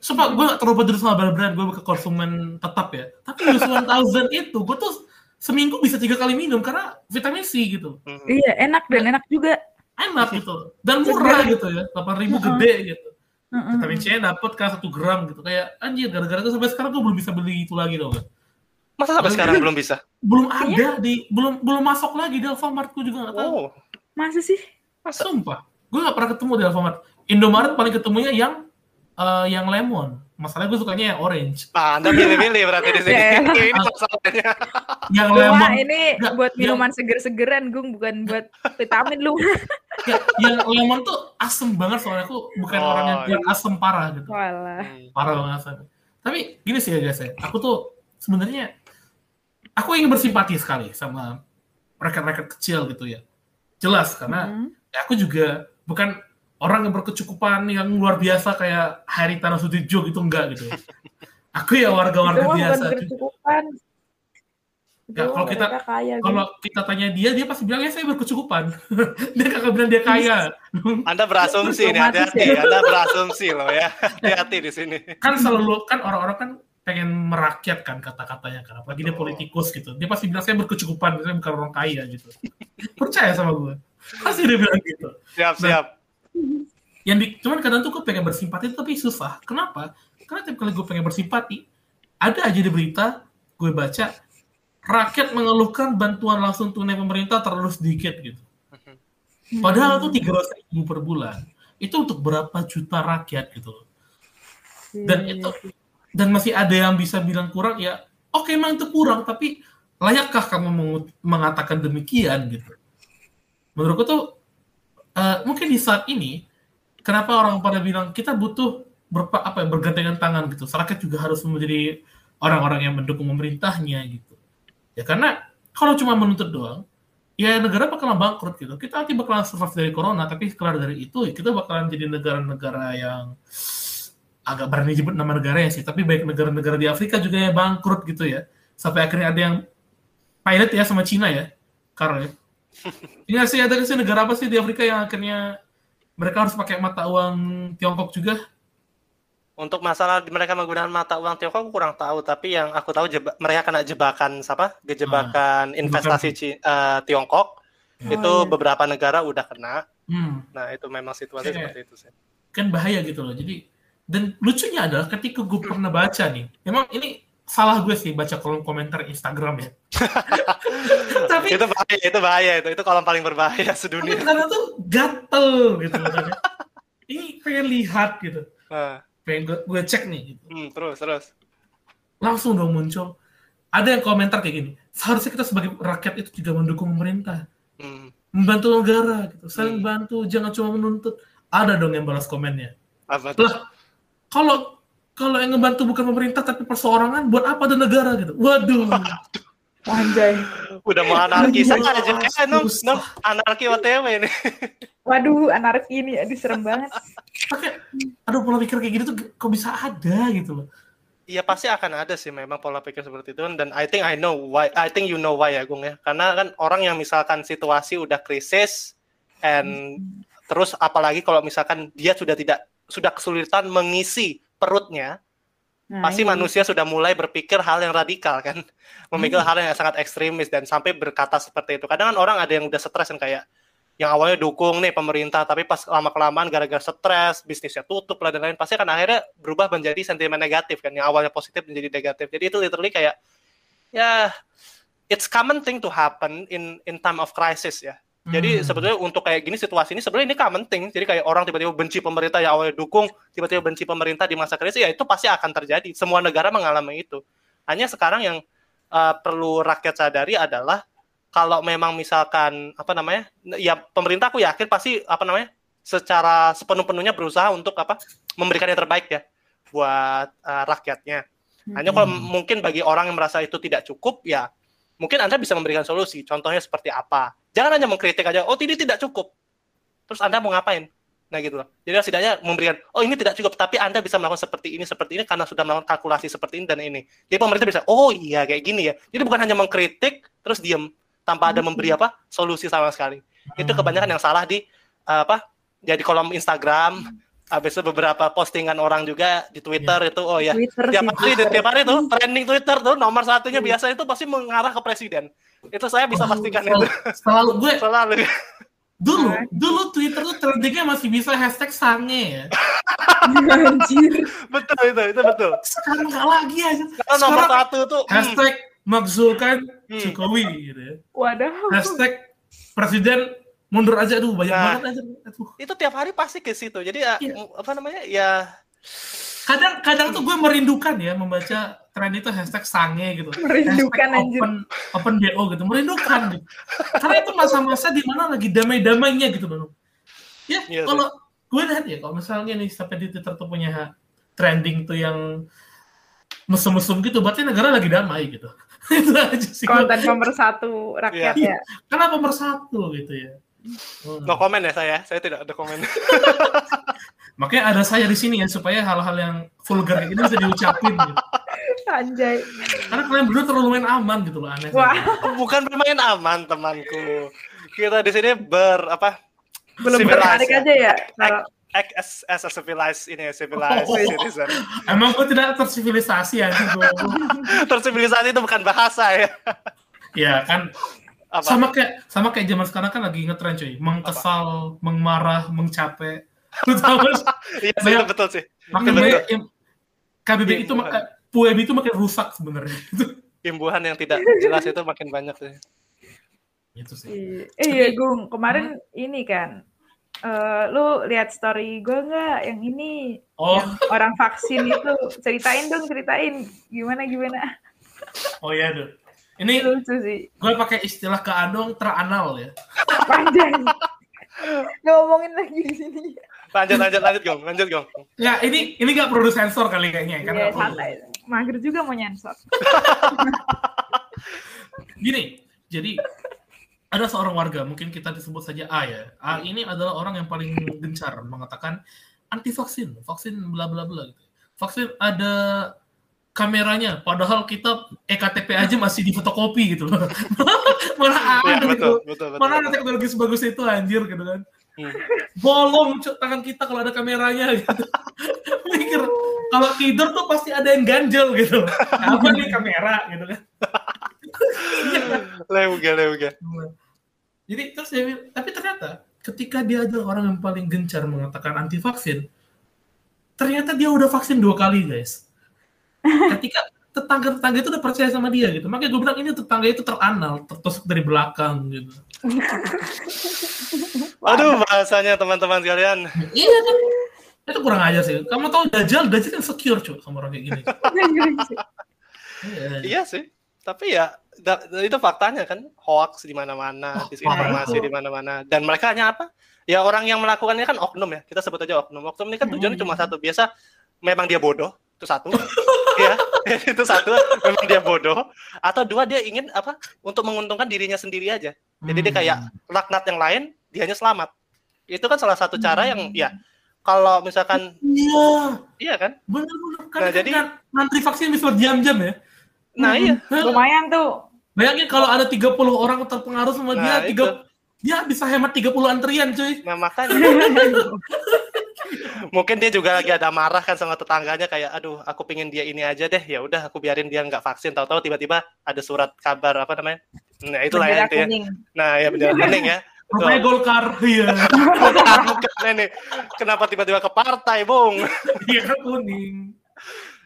Sumpah gue gak terlalu peduli sama brand gue bukan konsumen tetap ya. Tapi UC 1000 itu gue tuh seminggu bisa tiga kali minum karena vitamin C gitu. Mhm. Iya, enak dan enak juga. Enak gitu. Dan murah gitu ya. 8000 ribu gede gitu. Heeh. Vitamin C dapat kan satu gram gitu. Kayak anjir gara-gara itu sampai sekarang gue belum bisa beli itu lagi dong. Masa sampai sekarang belum bisa? Belum ada di belum belum masuk lagi di Alfamart gue juga gak tahu. Oh, Masa sih? masa? Sumpah, gue gak pernah ketemu di Alfamart. Indomaret paling ketemunya yang eh, yang lemon. Masalahnya gue sukanya yang orange. Nah, Anda milih-milih berarti di sini. [LAUGHS] Ya. [LAUGHS] Ini masalahnya. Yang Cuma lemon, ini Nggak, buat yang- minuman seger-segeran, Gung, bukan buat vitamin lu. [LAUGHS] ya, yang lemon tuh asem banget soalnya aku bukan Oh, orang yang iya. kuat asem parah gitu. Walah. Hmm. Parah banget asem. Tapi gini sih ya guys ya, aku tuh sebenarnya aku ingin bersimpati sekali sama rekan-rekan kecil gitu ya. Jelas karena Hmm. ya aku juga bukan orang yang berkecukupan yang luar biasa kayak Haritano Sudibyo gitu enggak gitu. Aku ya warga-warga biasa. berkecukupan. Ya, kalau kita- kaya, Gung. Kalau kita tanya dia, dia pasti bilang ya saya berkecukupan. [LAUGHS] dia kagak bilang dia kaya. [LAUGHS] Anda berasumsi nih, Otomatis hati-hati. ya. Anda berasumsi loh ya. [LAUGHS] Hati-hati di sini. kan selalu kan orang-orang kan pengen merakyat kan kata-katanya kan. Apalagi dia politikus gitu. Dia pasti bilang saya berkecukupan, saya bukan orang kaya gitu. Percaya sama gue. Pasti dia bilang gitu. Siap, siap. [LAUGHS] yang di, cuman kadang tuh gue pengen bersimpati tapi susah. Kenapa? Karena tiap kali gue pengen bersimpati, ada aja di berita gue baca rakyat mengeluhkan bantuan langsung tunai pemerintah terlalu sedikit gitu. Padahal tuh tiga ribu per bulan. Itu untuk berapa juta rakyat gitu. loh. Dan Iya, itu dan masih ada yang bisa bilang kurang ya. Oke emang itu kurang tapi layakkah kamu mengatakan demikian gitu? Menurutku tuh eh, mungkin di saat ini kenapa orang pada bilang kita butuh berpa, apa ya, bergandengan tangan gitu. Rakyat juga harus menjadi orang-orang yang mendukung pemerintahnya gitu. Ya karena kalau cuma menuntut doang, ya negara bakalan bangkrut gitu. Kita nanti bakalan survive dari corona, tapi keluar dari itu ya kita bakalan jadi negara-negara yang agak berani nyebut nama negara ya sih, tapi baik negara-negara di Afrika juga yang bangkrut gitu ya. Sampai akhirnya ada yang pilot ya sama Cina ya, karena Iya sih, ada sih negara apa sih di Afrika yang akhirnya mereka harus pakai mata uang Tiongkok juga? Untuk masalah mereka menggunakan mata uang Tiongkok aku kurang tahu, tapi yang aku tahu jeba- mereka kena jebakan siapa? Jebakan investasi Ci- eh, Tiongkok. Oh, itu iya. beberapa negara udah kena. Hmm, Nah, itu memang situasi Iya. seperti itu sih. kan bahaya gitu loh. Jadi dan lucunya adalah ketika gue pernah baca nih, memang ini salah gue sih baca kolom komentar Instagram ya. [LAUGHS] tapi itu bahaya, itu bahaya itu. Itu kolom paling berbahaya tapi sedunia. karena tuh gatel gitu. Ini pengen lihat gitu. Nah, Pengen gue, gue cek nih gitu. hmm, terus terus. Langsung dong muncul. Ada yang komentar kayak gini. Seharusnya kita sebagai rakyat itu juga mendukung pemerintah. Hmm. Membantu negara gitu. Saling Hmm. bantu, jangan cuma menuntut. Ada dong yang balas komennya. Apa tuh? Lah, kalau kalau yang ngebantu bukan pemerintah tapi perseorangan, buat apa ada negara gitu? Waduh. [LAUGHS] Anjay. Udah mau anarkis Iya, aja. Eh, nong, susah. nong, anarki OTW ini. [LAUGHS] Waduh, anarki ini aduh serem banget. Pakai, aduh pola pikir kayak gitu tuh kok bisa ada gitu loh. Iya pasti akan ada sih memang pola pikir seperti itu dan I think I know why I think you know why ya Gung ya karena kan orang yang misalkan situasi udah krisis and terus apalagi kalau misalkan dia sudah tidak sudah kesulitan mengisi perutnya Nah, pasti ini. manusia sudah mulai berpikir hal yang radikal kan? [LAUGHS] Memikir hal yang sangat ekstremis dan sampai berkata seperti itu. Kadang kan orang ada yang udah stres kan kayak yang awalnya dukung nih pemerintah tapi pas lama kelamaan gara-gara stres bisnisnya tutup lah dan lain pasti kan akhirnya berubah menjadi sentimen negatif kan yang awalnya positif menjadi negatif. Jadi itu literally kayak ya it's common thing to happen in in time of crisis ya jadi Hmm. sebetulnya untuk kayak gini situasi ini sebenarnya ini common thing. Jadi kayak orang tiba-tiba benci pemerintah yang awalnya dukung, tiba-tiba benci pemerintah di masa krisis ya itu pasti akan terjadi. Semua negara mengalami itu. Hanya sekarang yang uh, perlu rakyat sadari adalah kalau memang misalkan apa namanya? Ya pemerintah aku yakin pasti apa namanya? secara sepenuh-penuhnya berusaha untuk apa? memberikan yang terbaik ya buat uh, rakyatnya. Hanya kalau Hmm. mungkin bagi orang yang merasa itu tidak cukup ya mungkin Anda bisa memberikan solusi. Contohnya seperti apa? Jangan hanya mengkritik aja, oh ini tidak cukup. Terus Anda mau ngapain? Nah gitu loh. Jadi setidaknya memberikan, oh ini tidak cukup, tapi Anda bisa melakukan seperti ini, seperti ini karena sudah melakukan kalkulasi seperti ini dan ini. Jadi pemerintah bisa, oh iya kayak gini ya. Jadi bukan hanya mengkritik terus diem tanpa ada memberi apa solusi sama sekali. Itu kebanyakan yang salah di apa? Jadi kolom Instagram, habis itu beberapa postingan orang juga di Twitter itu, oh ya Twitter tiap sih. hari tiap hari tuh trending Twitter tuh nomor satunya biasa itu pasti mengarah ke presiden itu saya bisa pastikan itu Selalu, selalu gue [LAUGHS] selalu dulu dulu Twitter tuh trendingnya masih bisa hashtag sange ya. [LAUGHS] Anjir. betul itu itu betul Sekarang nggak lagi aja. nomor Sekarang satu tuh hmm, hashtag makzulkan Hmm. Jokowi gitu ya. Waduh. Hashtag presiden mundur aja aduh banyak Nah. banget aja. Aduh. itu tiap hari pasti ke situ jadi ya, apa namanya ya Kadang kadang tuh gue merindukan ya membaca tren itu hashtag sange gitu. Merindukan, Hashtag anjir. open open BO gitu. Merindukan gitu. Karena itu masa-masa di mana lagi damai-damainya gitu loh. Ya, Iya sih. kalau gue lihat ya kalau misalnya nih sampai di Twitter tuh punya trending tuh yang mesum-mesum gitu, berarti negara lagi damai gitu. [LAUGHS] itu aja sih. Konten pemersatu rakyat Iya. ya. Kenapa pemersatu gitu ya? Hmm. no comment ya saya saya tidak ada komen [LAUGHS] Makanya ada saya di sini ya supaya hal-hal yang vulgar kayak gini bisa diucapin gitu. Anjay. Karena kalian berdua terlalu main aman gitu loh aneh. Wah, bukan bermain aman temanku kita di sini ber apa belum tertarik ya. aja ya. Kalau act as, as a civilized ini ya, civilized Oh. citizen Emang gue tidak tersivilisasi ya. [LAUGHS] Tersivilisasi itu bukan bahasa ya ya kan apa sama kayak sama kayak zaman sekarang kan lagi ngetren cuy. Mengkesal, mengmarah, mengcapek. [LAUGHS] Lu tahu iya sih, itu banyak- betul sih Makin Betul. banyak yang KBB Iya, itu bukan. mak- PUBG itu makin rusak sebenarnya. [LAUGHS] imbuhan yang tidak [LAUGHS] jelas itu makin banyak sih Itu sih. Iya, eh, iya Gung, kemarin ini kan, eh, lu lihat story gue nggak yang ini, Oh, yang orang vaksin itu, ceritain dong, ceritain gimana gimana, oh iya tuh. Ini lucu sih, gue pakai istilah ke Andong teranal ya. panjang, [LAUGHS] ngomongin lagi di sini, lanjut lanjut lanjut gong lanjut gong Ya ini ini gak perlu sensor kali kayaknya kan. Iya santai, mager juga mau nyensor, [LAUGHS] Gini, jadi ada seorang warga, mungkin kita disebut saja A ya. A ini adalah orang yang paling gencar mengatakan anti vaksin, vaksin bla bla bla gitu. Vaksin ada kameranya, padahal kita ektp aja masih di fotokopi gitu loh. [LAUGHS] Mana Iya, ada betul gitu. betul betul, Mana ada teknologi sebagus itu anjir gitu kan. Hmm. Bolong tangan kita kalau ada kameranya gitu. [LAUGHS] Mikir kalau tidur tuh pasti ada yang ganjel gitu. Apa nih kamera gitu kan. leuge leuge Jadi terus dia tapi ternyata ketika dia adalah orang yang paling gencar mengatakan anti vaksin, ternyata dia udah vaksin dua kali guys. Ketika tetangga-tetangga itu udah percaya sama dia gitu. Makanya gue bilang ini tetangga itu teranal, tertusuk dari belakang gitu. [LAUGHS] Aduh bahasanya teman-teman sekalian. Iya kan? Itu kurang aja sih. Kamu tahu Dajjal, Dajjal kan secure cuy sama orang kayak gini. Iya. [LAUGHS] Iya sih. Tapi ya itu faktanya kan hoax di mana-mana, Oh, disinformasi di mana-mana. Dan mereka hanya apa? Ya orang yang melakukannya kan oknum ya. Kita sebut aja oknum. Oknum ini kan tujuannya cuma satu. Biasa memang dia bodoh, itu satu. [LAUGHS] ya, [LAUGHS] itu satu memang dia bodoh atau dua dia ingin apa? Untuk menguntungkan dirinya sendiri aja. Jadi dia kayak laknat yang lain, dianya selamat. Itu kan salah satu cara yang ya kalau misalkan Iya, iya kan? benar-benar. Kan, Nah, kan jadi- kan ngantri vaksin bisa jam-jam ya. Nah, iya. Lumayan tuh. Bayangin kalau ada 30 orang terpengaruh sama Nah, dia, itu. tiga, dia bisa hemat 30 antrian cuy. Nah, makanya [LAUGHS] mungkin dia juga lagi ada marah kan sama tetangganya kayak aduh aku pingin dia ini aja deh ya udah aku biarin dia nggak vaksin tahu-tahu tiba-tiba ada surat kabar apa namanya nah itulah ya Bendera intinya kuning. nah ya bendera kuning ya Rupanya Betul. Golkar, iya. [LAUGHS] Bukan, bukan ini kenapa tiba-tiba ke partai bung [LAUGHS] Iya kan kuning.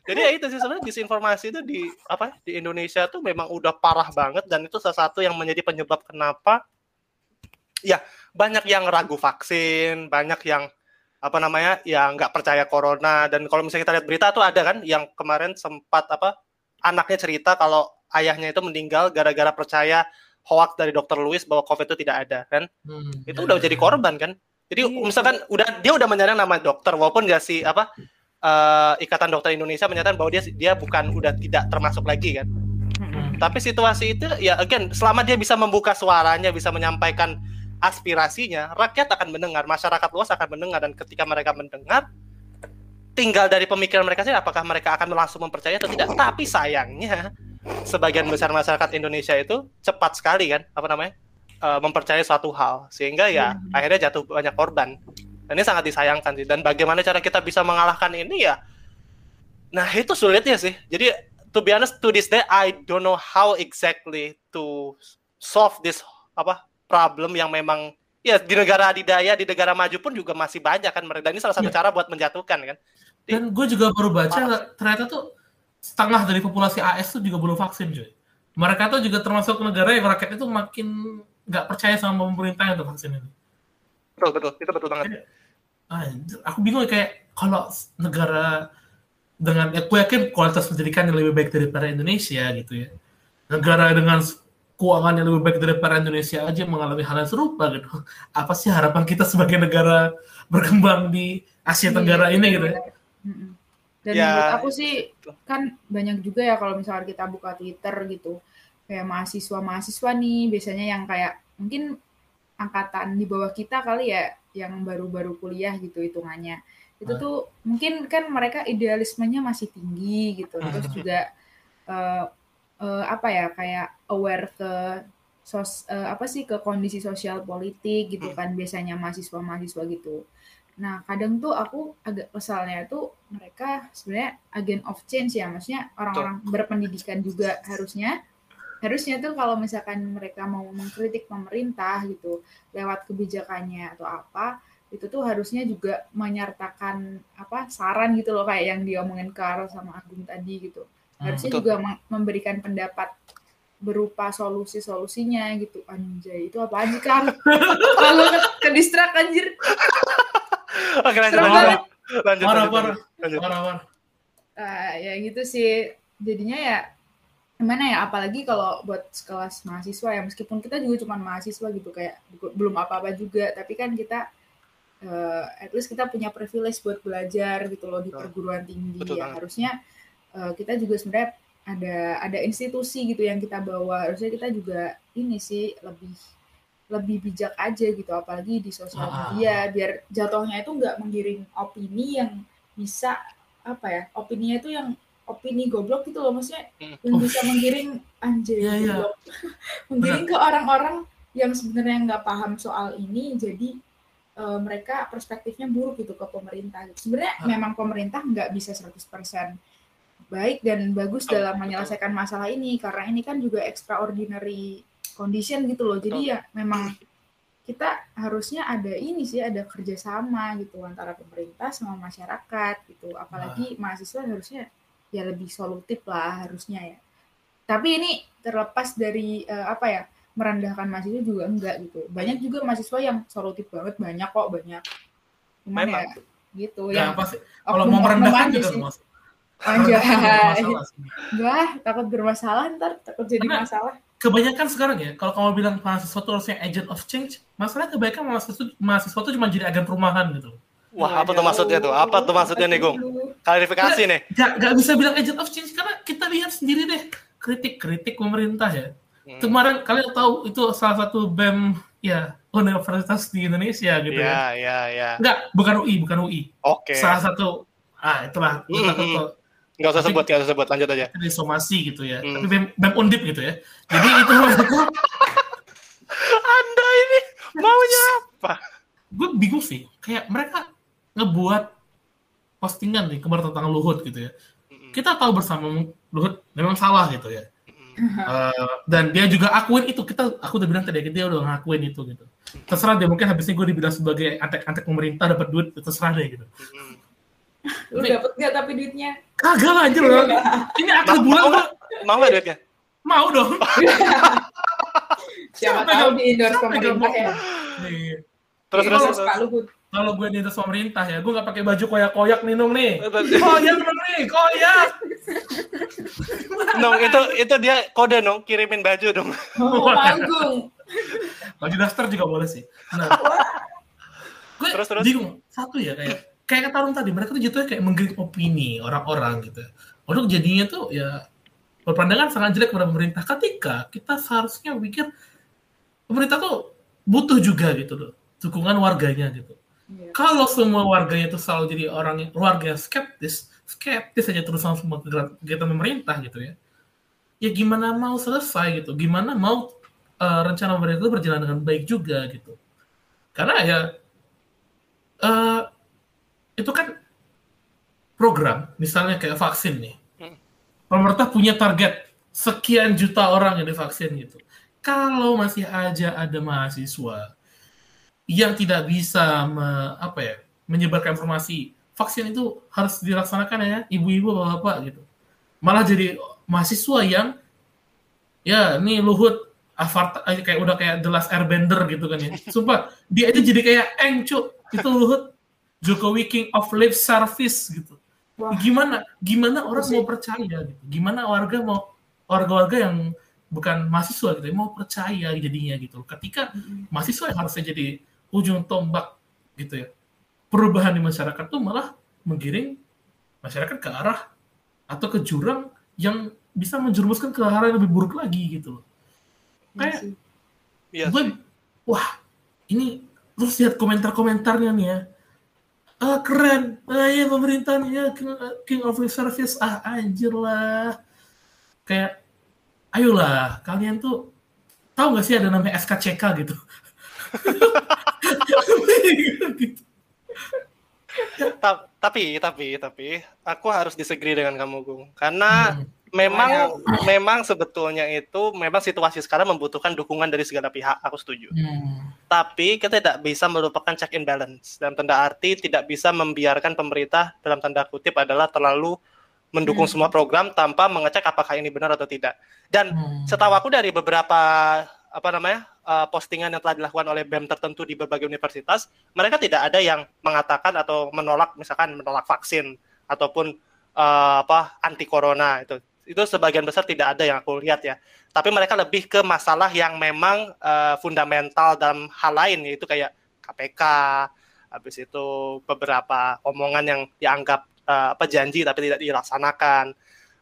jadi ya itu sih sebenarnya disinformasi itu di apa di Indonesia tuh memang udah parah banget dan itu salah satu yang menjadi penyebab kenapa ya banyak yang ragu vaksin banyak yang apa namanya yang nggak percaya corona dan kalau misalnya kita lihat berita tuh ada kan yang kemarin sempat apa anaknya cerita kalau ayahnya itu meninggal gara-gara percaya hoax dari dokter Louis bahwa covid itu tidak ada kan Hmm, itu ya, udah ya. jadi korban kan jadi Iya. misalkan udah dia udah menyerang nama dokter walaupun dia si apa eh, ikatan dokter Indonesia menyatakan bahwa dia dia bukan udah tidak termasuk lagi kan Hmm. tapi situasi itu ya again selama dia bisa membuka suaranya bisa menyampaikan aspirasinya rakyat akan mendengar masyarakat luas akan mendengar dan ketika mereka mendengar tinggal dari pemikiran mereka sih apakah mereka akan langsung mempercayai atau tidak. Tapi sayangnya sebagian besar masyarakat Indonesia itu cepat sekali kan apa namanya eh, mempercayai suatu hal. Sehingga ya akhirnya jatuh banyak korban. Dan ini sangat disayangkan sih. Dan bagaimana cara kita bisa mengalahkan ini ya nah itu sulitnya sih. Jadi to be honest to this day I don't know how exactly to solve this apa problem yang memang ya di negara adidaya di negara maju pun juga masih banyak kan mereka ini salah satu Ya. cara buat menjatuhkan kan Dan gue juga baru baca ternyata tuh setengah dari populasi AS tuh juga belum vaksin cuy. Mereka tuh juga termasuk negara yang rakyatnya tuh makin nggak percaya sama pemerintah untuk vaksin ini. betul betul itu betul banget Anjir, aku bingung ya, kayak kalau negara dengan ya, aku yakin kualitas pendidikan yang lebih baik daripada Indonesia gitu ya. Negara dengan keuangan yang lebih baik daripada Indonesia aja mengalami hal yang serupa gitu. Apa sih harapan kita sebagai negara berkembang di Asia Tenggara ini gitu ya? Mm-mm. Dan Ya, menurut aku sih kan banyak juga ya kalau misalnya kita buka Twitter gitu kayak mahasiswa-mahasiswa nih biasanya yang kayak mungkin angkatan di bawah kita kali ya yang baru-baru kuliah gitu hitungannya itu Ah. tuh mungkin kan mereka idealismenya masih tinggi gitu terus [LAUGHS] juga eh, eh, apa ya kayak aware ke sos eh, apa sih ke kondisi sosial politik gitu Hmm. kan biasanya mahasiswa-mahasiswa gitu Nah, kadang tuh aku agak kesalnya tuh mereka sebenarnya agent of change ya, maksudnya orang-orang berpendidikan juga harusnya harusnya tuh kalau misalkan mereka mau mengkritik pemerintah gitu lewat kebijakannya atau apa, itu tuh harusnya juga menyertakan apa saran gitu loh kayak yang diomongin Karl sama Agung tadi gitu. Harusnya betul. juga mem- memberikan pendapat berupa solusi-solusinya gitu. Anjay, itu apa aja kan? Kalau ke, ke distrak anjir. oke lanjut lanjut banget. lanjut Parah, lanjut, parah. lanjut. Parah, parah. Ah, ya gitu sih jadinya ya gimana ya apalagi kalau buat kelas mahasiswa ya meskipun kita juga cuma mahasiswa gitu kayak belum apa-apa juga tapi kan kita eh, at least kita punya privilege buat belajar gitu loh di perguruan tinggi Betul ya banget. harusnya eh, kita juga sebenarnya ada ada institusi gitu yang kita bawa harusnya kita juga ini sih lebih lebih bijak aja gitu apalagi di sosial Ah. media biar jatuhnya itu nggak menggiring opini yang bisa apa ya opininya itu yang opini goblok gitu loh maksudnya Hmm. yang Oh. bisa menggiring anjir iya. goblok [LAUGHS] menggiring ke orang-orang yang sebenarnya nggak paham soal ini jadi eh, mereka perspektifnya buruk gitu ke pemerintah sebenarnya Ah. memang pemerintah nggak bisa 100% baik dan bagus Betul, dalam betul. menyelesaikan masalah ini karena ini kan juga extraordinary condition gitu loh jadi Betul. ya memang kita harusnya ada ini sih ada kerjasama gitu antara pemerintah sama masyarakat gitu apalagi mahasiswa harusnya ya lebih solutif lah harusnya ya. Tapi ini terlepas dari uh, apa ya merendahkan mahasiswa juga enggak gitu. Banyak juga mahasiswa yang solutif banget, banyak kok banyak. Cuman ya gitu ya. ya. Kalau mau merendahkan juga. Anjay. Enggak, takut bermasalah ntar, takut jadi Karena masalah. Kebanyakan sekarang ya, kalau kamu bilang mahasiswa itu harusnya agent of change, masalah kebanyakan mahasiswa, mahasiswa itu cuma jadi agen perumahan gitu. Wah, apa tuh maksudnya tuh? Apa tuh maksudnya nih, Gung? Klarifikasi nih. Gak, gak bisa bilang agent of change karena kita lihat sendiri deh kritik-kritik pemerintah ya. Hmm. Kemarin kalian tahu itu salah satu BEM ya universitas di Indonesia gitu ya. Iya, iya, iya. Enggak, bukan UI, bukan UI. Oke. Okay. Salah satu ah itulah mm -hmm. Nggak usah sebut, nggak usah sebut, lanjut aja. Di somasi gitu ya, hmm. tapi BEM, BEM undip gitu ya. Jadi itu. [LAUGHS] Anda ini maunya apa? Gue bingung sih, kayak mereka ngebuat postingan nih kemarin tentang Luhut gitu ya. Hmm. Kita tahu bersama Luhut memang salah gitu ya. Uh, dan dia juga akuin itu kita aku udah bilang tadi dia udah ngakuin itu gitu terserah dia mungkin habisnya gue dibilang sebagai antek-antek pemerintah dapat duit terserah deh gitu Lu dapet gak tapi duitnya? Kagak lah anjir. Ini akhir bulan mau, mau gak duitnya? Mau dong. [LAUGHS] Siapa, tahu di endorse pemerintah ya. Terus terus terus. Kalau gue di endorse pemerintah ya, gue gak pakai baju koyak-koyak nih Nung nih. Koyak Nung nih, koyak. [LAUGHS] Nung itu itu dia kode Nung kirimin baju dong. Oh, panggung. Baju daster juga boleh sih. Nah, gue terus, terus. bingung satu ya kayak kayak kata orang tadi mereka tuh jatuhnya kayak menggiring opini orang-orang gitu. Untuk jadinya tuh ya berpandangan sangat jelek kepada pemerintah. Ketika kita seharusnya pikir pemerintah tuh butuh juga gitu loh dukungan warganya gitu. Yeah. kalau semua warganya tuh selalu jadi orang yang warga yang skeptis skeptis aja terus sama semua kegiatan pemerintah gitu ya. Ya gimana mau selesai gitu? Gimana mau uh, rencana pemerintah itu berjalan dengan baik juga gitu? Karena ya uh, itu kan program, misalnya kayak vaksin nih. Hmm. Pemerintah punya target sekian juta orang yang divaksin gitu. Kalau masih aja ada mahasiswa yang tidak bisa me, apa ya, menyebarkan informasi vaksin itu harus dilaksanakan ya, ibu-ibu bapak-bapak gitu. Malah jadi mahasiswa yang ya ini Luhut Avatar kayak udah kayak The Last Airbender gitu kan ya. [LAUGHS] Sumpah, dia itu jadi kayak Eng, Itu Luhut Jokowi King of Lip Service gitu. Wah. Gimana gimana orang mau percaya gitu? Gimana warga mau warga-warga yang bukan mahasiswa gitu mau percaya jadinya gitu. Ketika mahasiswa yang harusnya jadi ujung tombak gitu ya. Perubahan di masyarakat tuh malah menggiring masyarakat ke arah atau ke jurang yang bisa menjerumuskan ke arah yang lebih buruk lagi gitu loh. Iya Kayak iya gue, wah ini terus lihat komentar-komentarnya nih ya ah keren. Ah ya pemerintahnya king, king of service. Ah anjir lah. Kayak ayolah kalian tuh tahu nggak sih ada namanya SKCK gitu? Tapi tapi tapi aku harus disagree dengan kamu Gung. Karena hmm memang memang sebetulnya itu memang situasi sekarang membutuhkan dukungan dari segala pihak aku setuju hmm. tapi kita tidak bisa melupakan check and balance dalam tanda arti tidak bisa membiarkan pemerintah dalam tanda kutip adalah terlalu mendukung hmm. semua program tanpa mengecek apakah ini benar atau tidak dan hmm. setahu aku dari beberapa apa namanya uh, postingan yang telah dilakukan oleh BEM tertentu di berbagai universitas mereka tidak ada yang mengatakan atau menolak misalkan menolak vaksin ataupun uh, apa anti corona itu itu sebagian besar tidak ada yang aku lihat ya. Tapi mereka lebih ke masalah yang memang uh, fundamental dalam hal lain yaitu kayak KPK, habis itu beberapa omongan yang dianggap uh, apa tapi tidak dilaksanakan.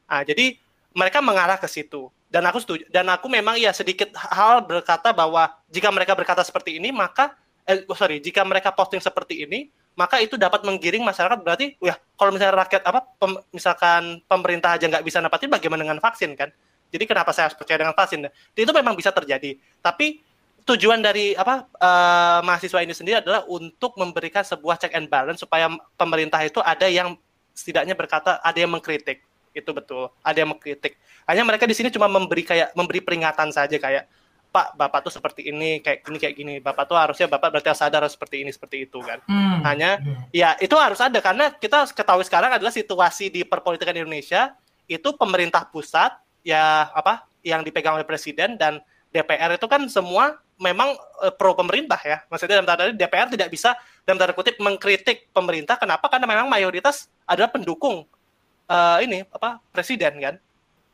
Nah, jadi mereka mengarah ke situ dan aku setuju dan aku memang ya sedikit hal berkata bahwa jika mereka berkata seperti ini maka eh, oh sorry jika mereka posting seperti ini maka itu dapat menggiring masyarakat berarti ya kalau misalnya rakyat apa pem, misalkan pemerintah aja nggak bisa dapatin bagaimana dengan vaksin kan? Jadi kenapa saya harus percaya dengan vaksin? Itu memang bisa terjadi. Tapi tujuan dari apa uh, mahasiswa ini sendiri adalah untuk memberikan sebuah check and balance supaya pemerintah itu ada yang setidaknya berkata ada yang mengkritik. Itu betul ada yang mengkritik. Hanya mereka di sini cuma memberi kayak memberi peringatan saja kayak Pak Bapak tuh seperti ini kayak gini kayak gini. Bapak tuh harusnya Bapak berarti harus sadar harus seperti ini seperti itu kan. Hmm. hanya Hmm. ya itu harus ada karena kita ketahui sekarang adalah situasi di perpolitikan Indonesia itu pemerintah pusat ya apa yang dipegang oleh presiden dan DPR itu kan semua memang eh, pro pemerintah ya. Maksudnya dalam tanda DPR tidak bisa dalam tanda kutip mengkritik pemerintah. Kenapa? Karena memang mayoritas adalah pendukung eh, ini apa presiden kan.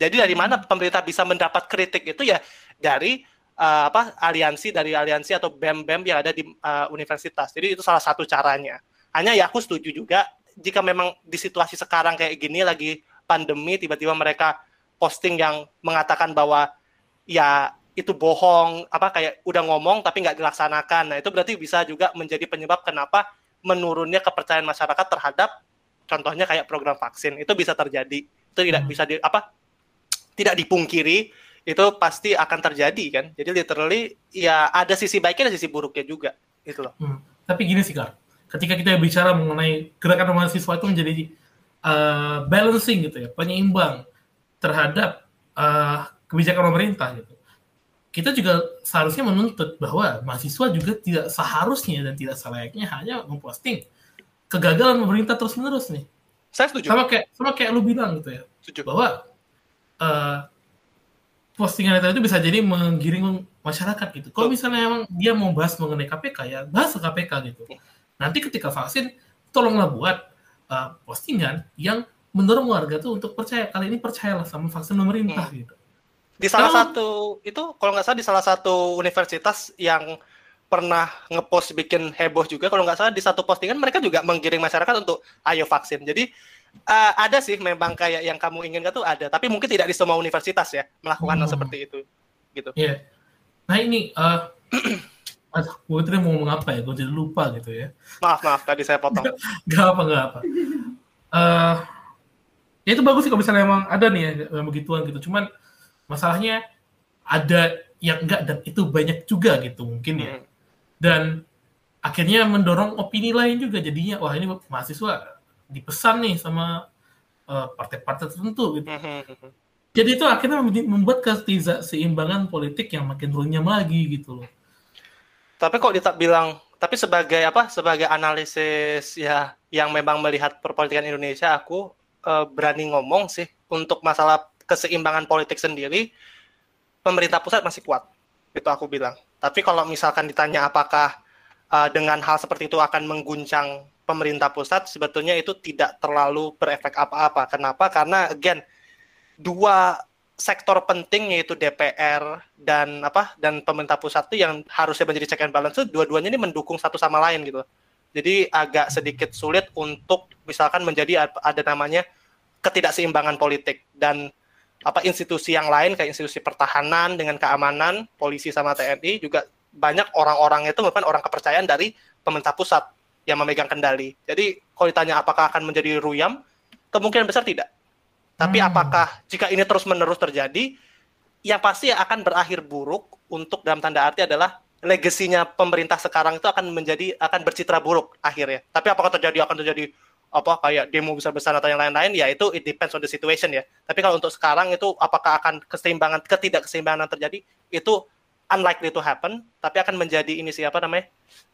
Jadi dari mana pemerintah bisa mendapat kritik itu? Ya dari eh, apa aliansi dari aliansi atau bem bem yang ada di eh, universitas. Jadi itu salah satu caranya. Hanya ya aku setuju juga jika memang di situasi sekarang kayak gini lagi pandemi tiba-tiba mereka posting yang mengatakan bahwa ya itu bohong apa kayak udah ngomong tapi nggak dilaksanakan. Nah itu berarti bisa juga menjadi penyebab kenapa menurunnya kepercayaan masyarakat terhadap contohnya kayak program vaksin. Itu bisa terjadi. Itu tidak Hmm. bisa di apa tidak dipungkiri itu pasti akan terjadi kan jadi literally ya ada sisi baiknya dan sisi buruknya juga itu loh Hmm. Tapi gini sih Kak, ketika kita bicara mengenai gerakan mahasiswa itu menjadi uh, balancing gitu ya, penyeimbang terhadap uh, kebijakan pemerintah gitu. Kita juga seharusnya menuntut bahwa mahasiswa juga tidak seharusnya dan tidak selayaknya hanya memposting kegagalan pemerintah terus menerus nih. saya setuju Sama kayak sama kayak lu bilang gitu ya, setuju bahwa uh, postingan itu bisa jadi menggiring masyarakat gitu. Kalau misalnya emang dia mau bahas mengenai KPK ya bahas KPK gitu. Nanti ketika vaksin tolonglah buat uh, postingan yang mendorong warga tuh untuk percaya kali ini percayalah sama vaksin pemerintah Hmm. gitu. di salah Kalau- satu itu kalau nggak salah di salah satu universitas yang pernah ngepost bikin heboh juga kalau nggak salah di satu postingan mereka juga menggiring masyarakat untuk ayo vaksin jadi eh, ada sih memang kayak yang kamu inginkan tuh ada tapi mungkin tidak di semua universitas ya melakukan hal Hmm. seperti itu gitu Iya. Nah ini uh, [CLEARS THROAT] aduh, gue tadi mau ngomong apa ya? Gue jadi lupa gitu ya. maaf maaf tadi saya potong [LAUGHS] Gak apa, gak apa. Eh, ya itu bagus sih kalau misalnya emang ada nih ya yang begituan gitu. Cuman masalahnya ada yang enggak dan itu banyak juga gitu mungkin ya. Hmm. Dan akhirnya mendorong opini lain juga jadinya wah ini mahasiswa dipesan nih sama eh, partai-partai tertentu gitu. Hmm. Jadi itu akhirnya membuat- ketidakseimbangan politik yang makin runyam lagi gitu loh. Tapi kok kita bilang, tapi sebagai apa? Sebagai analisis ya yang memang melihat perpolitikan Indonesia, aku eh, berani ngomong sih untuk masalah keseimbangan politik sendiri, pemerintah pusat masih kuat. Itu aku bilang. Tapi kalau misalkan ditanya apakah eh, dengan hal seperti itu akan mengguncang pemerintah pusat, sebetulnya itu tidak terlalu berefek apa-apa. Kenapa? Karena again dua sektor penting yaitu DPR dan apa dan pemerintah pusat itu yang harusnya menjadi check and balance dua-duanya ini mendukung satu sama lain gitu. Jadi agak sedikit sulit untuk misalkan menjadi ad- ada namanya ketidakseimbangan politik dan apa institusi yang lain kayak institusi pertahanan dengan keamanan, polisi sama TNI juga banyak orang-orang itu merupakan orang kepercayaan dari pemerintah pusat yang memegang kendali. Jadi kalau ditanya apakah akan menjadi ruyam, kemungkinan besar tidak. Tapi Hmm. apakah jika ini terus-menerus terjadi, yang pasti akan berakhir buruk untuk dalam tanda arti adalah legasinya pemerintah sekarang itu akan menjadi akan bercitra buruk akhirnya. Tapi apakah terjadi akan terjadi apa kayak demo besar-besaran atau yang lain-lain ya itu it depends on the situation ya. Tapi kalau untuk sekarang itu apakah akan keseimbangan ketidakseimbangan terjadi itu unlikely to happen, tapi akan menjadi ini siapa namanya?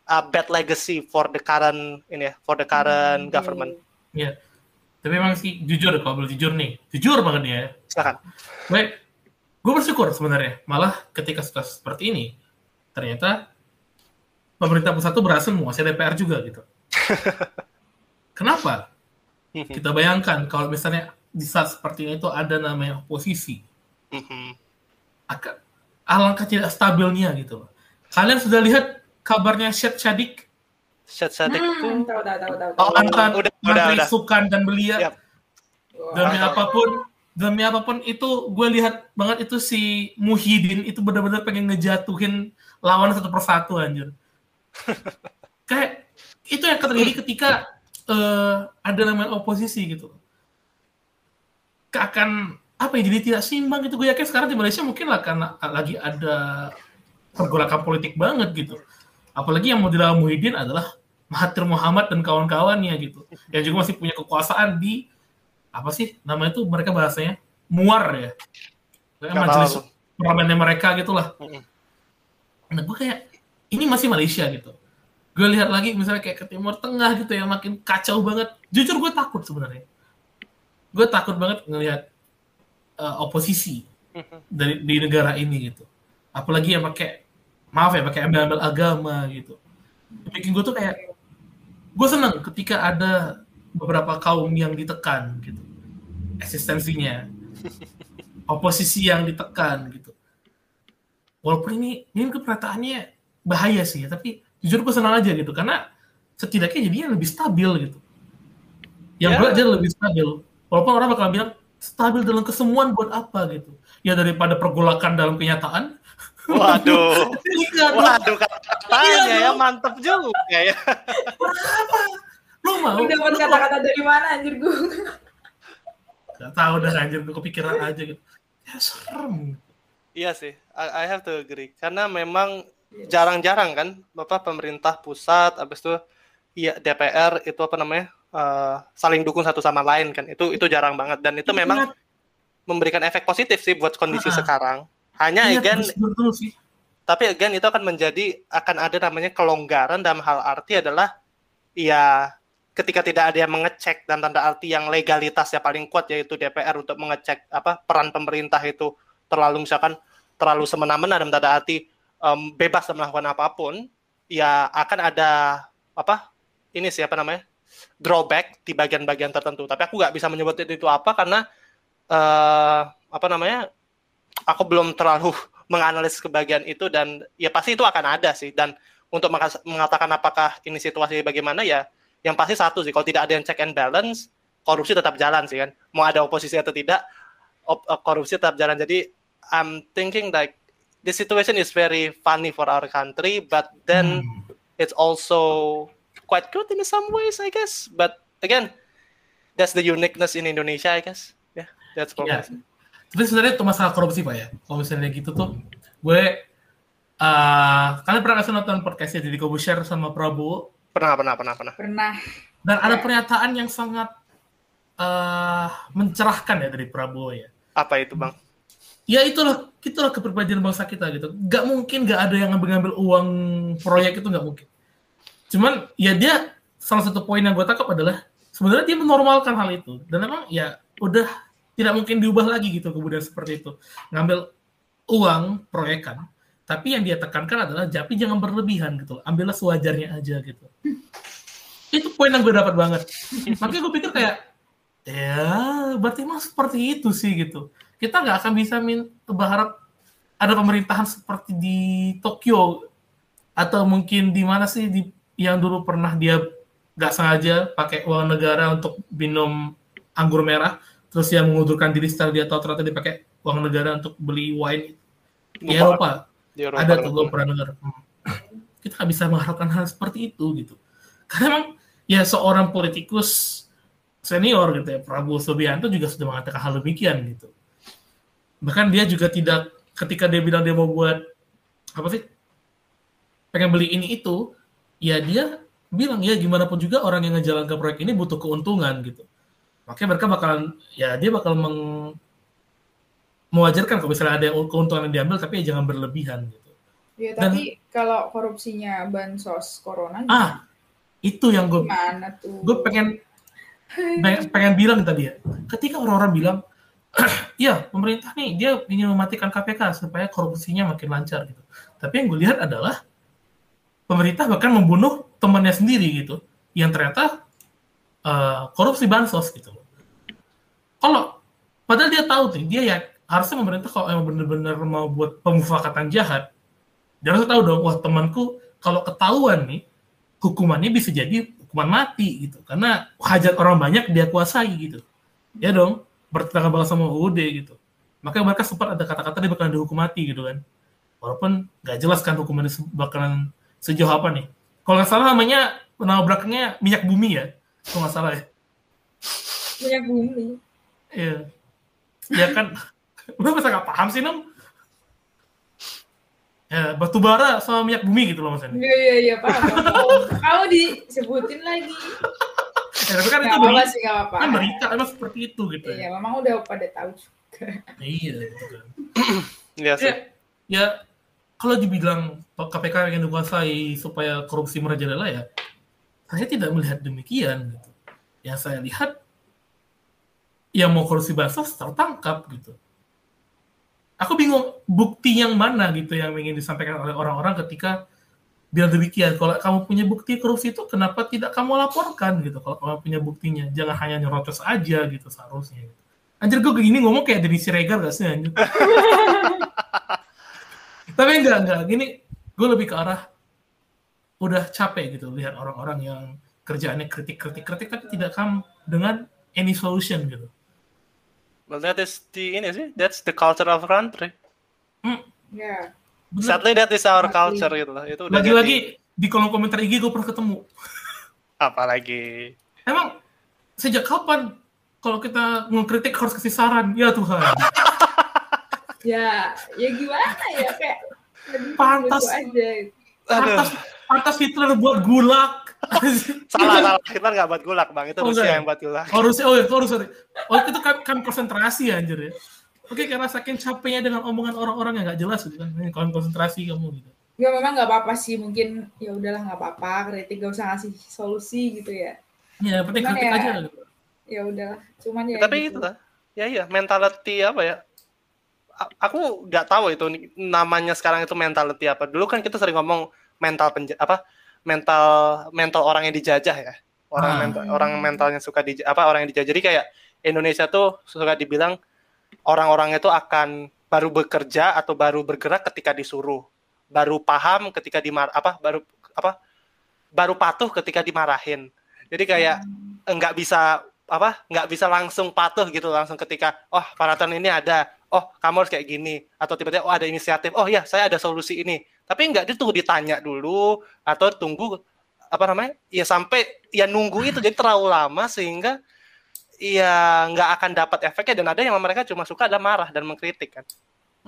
a bad legacy for the current ini ya, for the current government. Ya. Tapi emang sih jujur kalau boleh jujur nih, jujur banget nih ya. Silakan. Baik, gue bersyukur sebenarnya. Malah ketika situasi seperti ini, ternyata pemerintah pusat tuh berhasil menguasai DPR juga gitu. [LAUGHS] Kenapa? Kita bayangkan kalau misalnya di saat seperti ini itu ada namanya oposisi, Mhm. akan alangkah tidak stabilnya gitu. Kalian sudah lihat kabarnya Syed Sadiq Syed Sadiq itu Hmm, tahu tahu tahu tahu. Oh, mantan udah, udah, Menteri udah. Sukan dan Belia Yap. demi Wah. apa pun demi apa pun itu gue lihat banget itu si Muhyiddin itu benar-benar pengen ngejatuhin lawan satu persatu anjir [LAUGHS] kayak itu yang terjadi ketika eh, ada namanya oposisi gitu Ke- akan apa ya jadi tidak seimbang gitu gue yakin sekarang di Malaysia mungkin lah karena lagi ada pergolakan politik banget gitu apalagi yang mau dilawan Muhyiddin adalah Mahathir Muhammad dan kawan-kawannya gitu yang juga masih punya kekuasaan di apa sih namanya itu mereka bahasanya muar ya Kayak majelis parlemennya mereka gitulah. Nah gue kayak ini masih Malaysia gitu. Gue lihat lagi misalnya kayak ke Timur Tengah gitu yang makin kacau banget. Jujur gue takut sebenarnya. Gue takut banget ngelihat uh, oposisi dari di negara ini gitu. Apalagi yang pakai maaf ya pakai embel-embel agama gitu. Bikin gue tuh kayak gue seneng ketika ada beberapa kaum yang ditekan gitu. Eksistensinya. [LAUGHS] Oposisi yang ditekan gitu. Walaupun ini ini keperataannya bahaya sih tapi jujur gue senang aja gitu. Karena setidaknya jadinya lebih stabil gitu. Yang Ya. belajar lebih stabil. Walaupun orang bakal bilang stabil dalam kesemuan buat apa gitu ya daripada pergolakan dalam kenyataan Waduh. Iya. Waduh katanya Iya, ya mantep juga ya. lu mau Lu dapat kata-kata dari mana anjir gue? Gak tahu dah anjir gue kepikiran aja gitu. Ya serem. Iya sih, I, I have to agree. Karena memang jarang-jarang kan, bapak pemerintah pusat, abis itu iya DPR itu apa namanya eh, saling dukung satu sama lain kan. Itu itu jarang banget dan itu memang memberikan efek positif sih buat kondisi Ah. sekarang. Hanya Iya, again, terus betul sih. tapi again itu akan menjadi akan ada namanya kelonggaran dalam hal arti adalah ya ketika tidak ada yang mengecek dan tanda arti yang legalitasnya paling kuat yaitu DPR untuk mengecek apa peran pemerintah itu terlalu misalkan terlalu semena-mena dalam tanda arti em, bebas melakukan apa pun ya akan ada apa ini sih apa namanya drawback di bagian-bagian tertentu. Tapi aku nggak bisa menyebut itu apa karena eh apa namanya aku belum terlalu [LAUGHS] menganalisis kebagian itu dan ya pasti itu akan ada sih. Dan untuk mengatakan apakah ini situasi bagaimana ya yang pasti satu sih. Kalau tidak ada yang check and balance korupsi tetap jalan sih kan. Mau ada oposisi atau tidak op- eh, korupsi tetap jalan. Jadi I'm thinking like the situation is very funny for our country but then Hmm. it's also quite good in some ways I guess but again that's the uniqueness in Indonesia I guess yeah that's for Iya. me. Tapi sebenarnya itu masalah korupsi pak ya. Kalau misalnya gitu tuh, gue eh kalian pernah kasih nonton podcastnya Deddy Kobusier sama Prabowo pernah pernah pernah pernah Pernah. dan ada pernyataan yang sangat eh mencerahkan ya dari Prabowo ya. apa itu bang Ya itulah itulah kepribadian bangsa kita gitu. Gak mungkin gak ada yang ngambil-ngambil uang proyek itu gak mungkin. Cuman ya dia salah satu poin yang gue tangkap adalah sebenarnya dia menormalkan hal itu. Dan emang ya udah tidak mungkin diubah lagi gitu kemudian seperti itu. Ngambil uang proyekan tapi yang dia tekankan adalah tapi jangan berlebihan gitu ambillah sewajarnya aja gitu. Itu poin yang gue dapat banget. Makanya gue pikir kayak ya berarti mah seperti itu sih gitu. Kita nggak akan bisa min berharap ada pemerintahan seperti di Tokyo atau mungkin di mana sih di yang dulu pernah dia nggak sengaja pakai uang negara untuk minum anggur merah terus dia mengundurkan diri setelah dia tahu ternyata dipakai uang negara untuk beli wine. Di Eropa. Di Eropa. ada tuh gue pernah dengar. Hmm. [CLEARS THROAT] kita nggak bisa mengharapkan hal seperti itu gitu. Karena emang ya seorang politikus senior gitu ya Prabowo Subianto juga sudah mengatakan hal demikian gitu. Bahkan dia juga tidak ketika dia bilang dia mau buat apa sih pengen beli ini itu ya dia bilang ya gimana pun juga orang yang ngejalankan proyek ini butuh keuntungan gitu. Makanya mereka bakalan ya dia bakal meng mewajarkan kalau misalnya ada yang keuntungan yang diambil tapi ya jangan berlebihan gitu. Ya, Dan- tapi kalau korupsinya bansos corona ah itu yang gue tuh? gue pengen pengen, bilang tadi ya. Ketika orang-orang bilang iya [CLEARS THROAT] pemerintah nih dia ingin mematikan KPK supaya korupsinya makin lancar gitu. Tapi yang gue lihat adalah pemerintah bahkan membunuh temannya sendiri gitu yang ternyata eh, korupsi bansos gitu. Kalau padahal dia tahu tuh dia ya harusnya pemerintah kalau emang benar-benar mau buat pemufakatan jahat dia harus tahu dong wah temanku kalau ketahuan nih hukumannya bisa jadi hukuman mati gitu. Karena hajat orang banyak dia kuasai gitu. Ya dong bertetangga banget sama UUD gitu. Makanya mereka sempat ada kata-kata dia bakalan dihukum mati gitu kan. Walaupun nggak jelas kan hukumannya bakalan sejauh apa nih kalau nggak salah namanya nama belakangnya minyak bumi ya kalau nggak salah ya minyak bumi. Iya. Ya kan, [LAUGHS] lu masa nggak paham sih, Nom? Ya, batu bara sama minyak bumi gitu loh maksudnya. Iya iya iya paham. Kamu disebutin lagi. Ya, tapi kan Gak itu apa-apa berita, sih gak apa-apa. kan berita emang seperti itu gitu Iya, ya. memang udah pada tahu juga. Iya, gitu kan. Iya sih. Ya, ya kalau dibilang KPK ingin dikuasai supaya korupsi merajalela ya, saya tidak melihat demikian gitu. Yang saya lihat yang mau korupsi bansos tertangkap gitu. Aku bingung bukti yang mana gitu yang ingin disampaikan oleh orang-orang ketika bilang demikian. Kalau kamu punya bukti korupsi itu kenapa tidak kamu laporkan gitu? Kalau kamu punya buktinya, jangan hanya nyerocos aja gitu seharusnya. Gitu. Anjir gue gini ngomong kayak Denny Siregar gak sih anjir? [LAUGHS] Tapi enggak, enggak. Gini, gue lebih ke arah udah capek gitu lihat orang-orang yang kerjaannya kritik-kritik-kritik tapi tidak come dengan any solution gitu. Well, that is the ini sih, that's the culture of country. Hmm. Yeah. Sadly that is our culture gitu lah. Itu lagi-lagi di kolom komentar IG gue pernah ketemu. [LAUGHS] Apalagi. Emang sejak kapan kalau kita ngekritik harus kasih saran? Ya Tuhan. [LAUGHS] ya, ya gimana ya kayak pantas aja. Pantas, pantas Hitler buat gulak. [LAUGHS] salah, salah. Hitler nggak buat gulak, Bang. Itu oh, Rusia yang buat gulak. Oh, Rusia. Oh, ya, oh, sorry. Oh, itu kan, kan konsentrasi anjir ya. Oke, karena saking capeknya dengan omongan orang-orang yang nggak jelas gitu kan. Kalau konsentrasi kamu gitu. Ya memang nggak apa-apa sih, mungkin ya udahlah nggak apa-apa, kritik gak usah ngasih solusi gitu ya. Ya, penting kritik ya, aja gitu. Ya udahlah, cuman ya. Tapi gitu. itu lah, ya iya, mentality apa ya? Aku nggak tahu itu namanya sekarang itu mentality apa. Dulu kan kita sering ngomong mental penja apa mental mental orang yang dijajah ya orang ah. mental, orang mentalnya suka di apa orang yang dijajah jadi kayak Indonesia tuh suka dibilang orang-orang itu akan baru bekerja atau baru bergerak ketika disuruh, baru paham ketika dimar apa baru apa baru patuh ketika dimarahin. Jadi kayak hmm. enggak bisa apa nggak bisa langsung patuh gitu langsung ketika oh peraturan ini ada. Oh kamu harus kayak gini. Atau tiba-tiba oh ada inisiatif. Oh ya saya ada solusi ini. Tapi enggak dia tunggu ditanya dulu atau tunggu apa namanya ya sampai ya nunggu itu. Jadi terlalu lama sehingga ya nggak akan dapat efeknya. Dan ada yang mereka cuma suka ada marah dan mengkritik kan.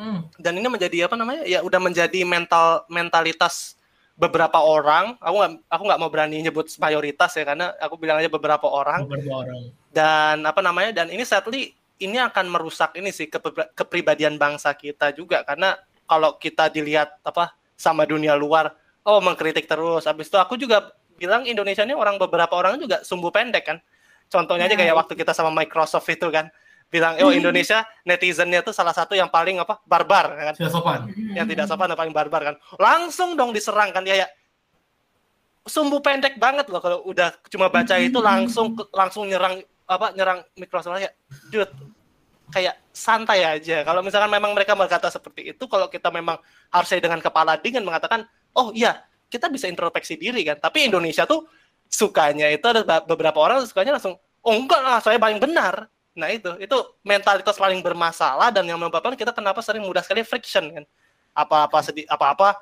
Hmm. dan ini menjadi apa namanya ya udah menjadi mental mentalitas beberapa orang aku nggak aku nggak mau berani nyebut mayoritas ya karena aku bilang aja beberapa orang, beberapa orang. dan apa namanya dan ini sadly ini akan merusak ini sih kepribadian bangsa kita juga. Karena kalau kita dilihat apa sama dunia luar oh mengkritik terus. Habis itu aku juga bilang Indonesia ini orang beberapa orang juga sumbu pendek kan. Contohnya aja kayak waktu kita sama Microsoft itu kan bilang, oh Indonesia netizennya tuh salah satu yang paling apa barbar kan? Tidak sopan. Yang tidak sopan dan paling barbar kan. Langsung dong diserang kan dia ya. Sumbu pendek banget loh kalau udah cuma baca itu langsung langsung nyerang apa nyerang Microsoft ya. Dude, kayak santai aja. Kalau misalkan memang mereka berkata seperti itu, kalau kita memang harusnya dengan kepala dingin mengatakan, oh iya, kita bisa introspeksi diri kan. Tapi Indonesia tuh sukanya itu ada beberapa orang sukanya langsung oh enggak lah saya paling benar nah itu itu mentalitas paling bermasalah dan yang menyebabkan kita kenapa sering mudah sekali friction kan. Apa-apa sedih apa-apa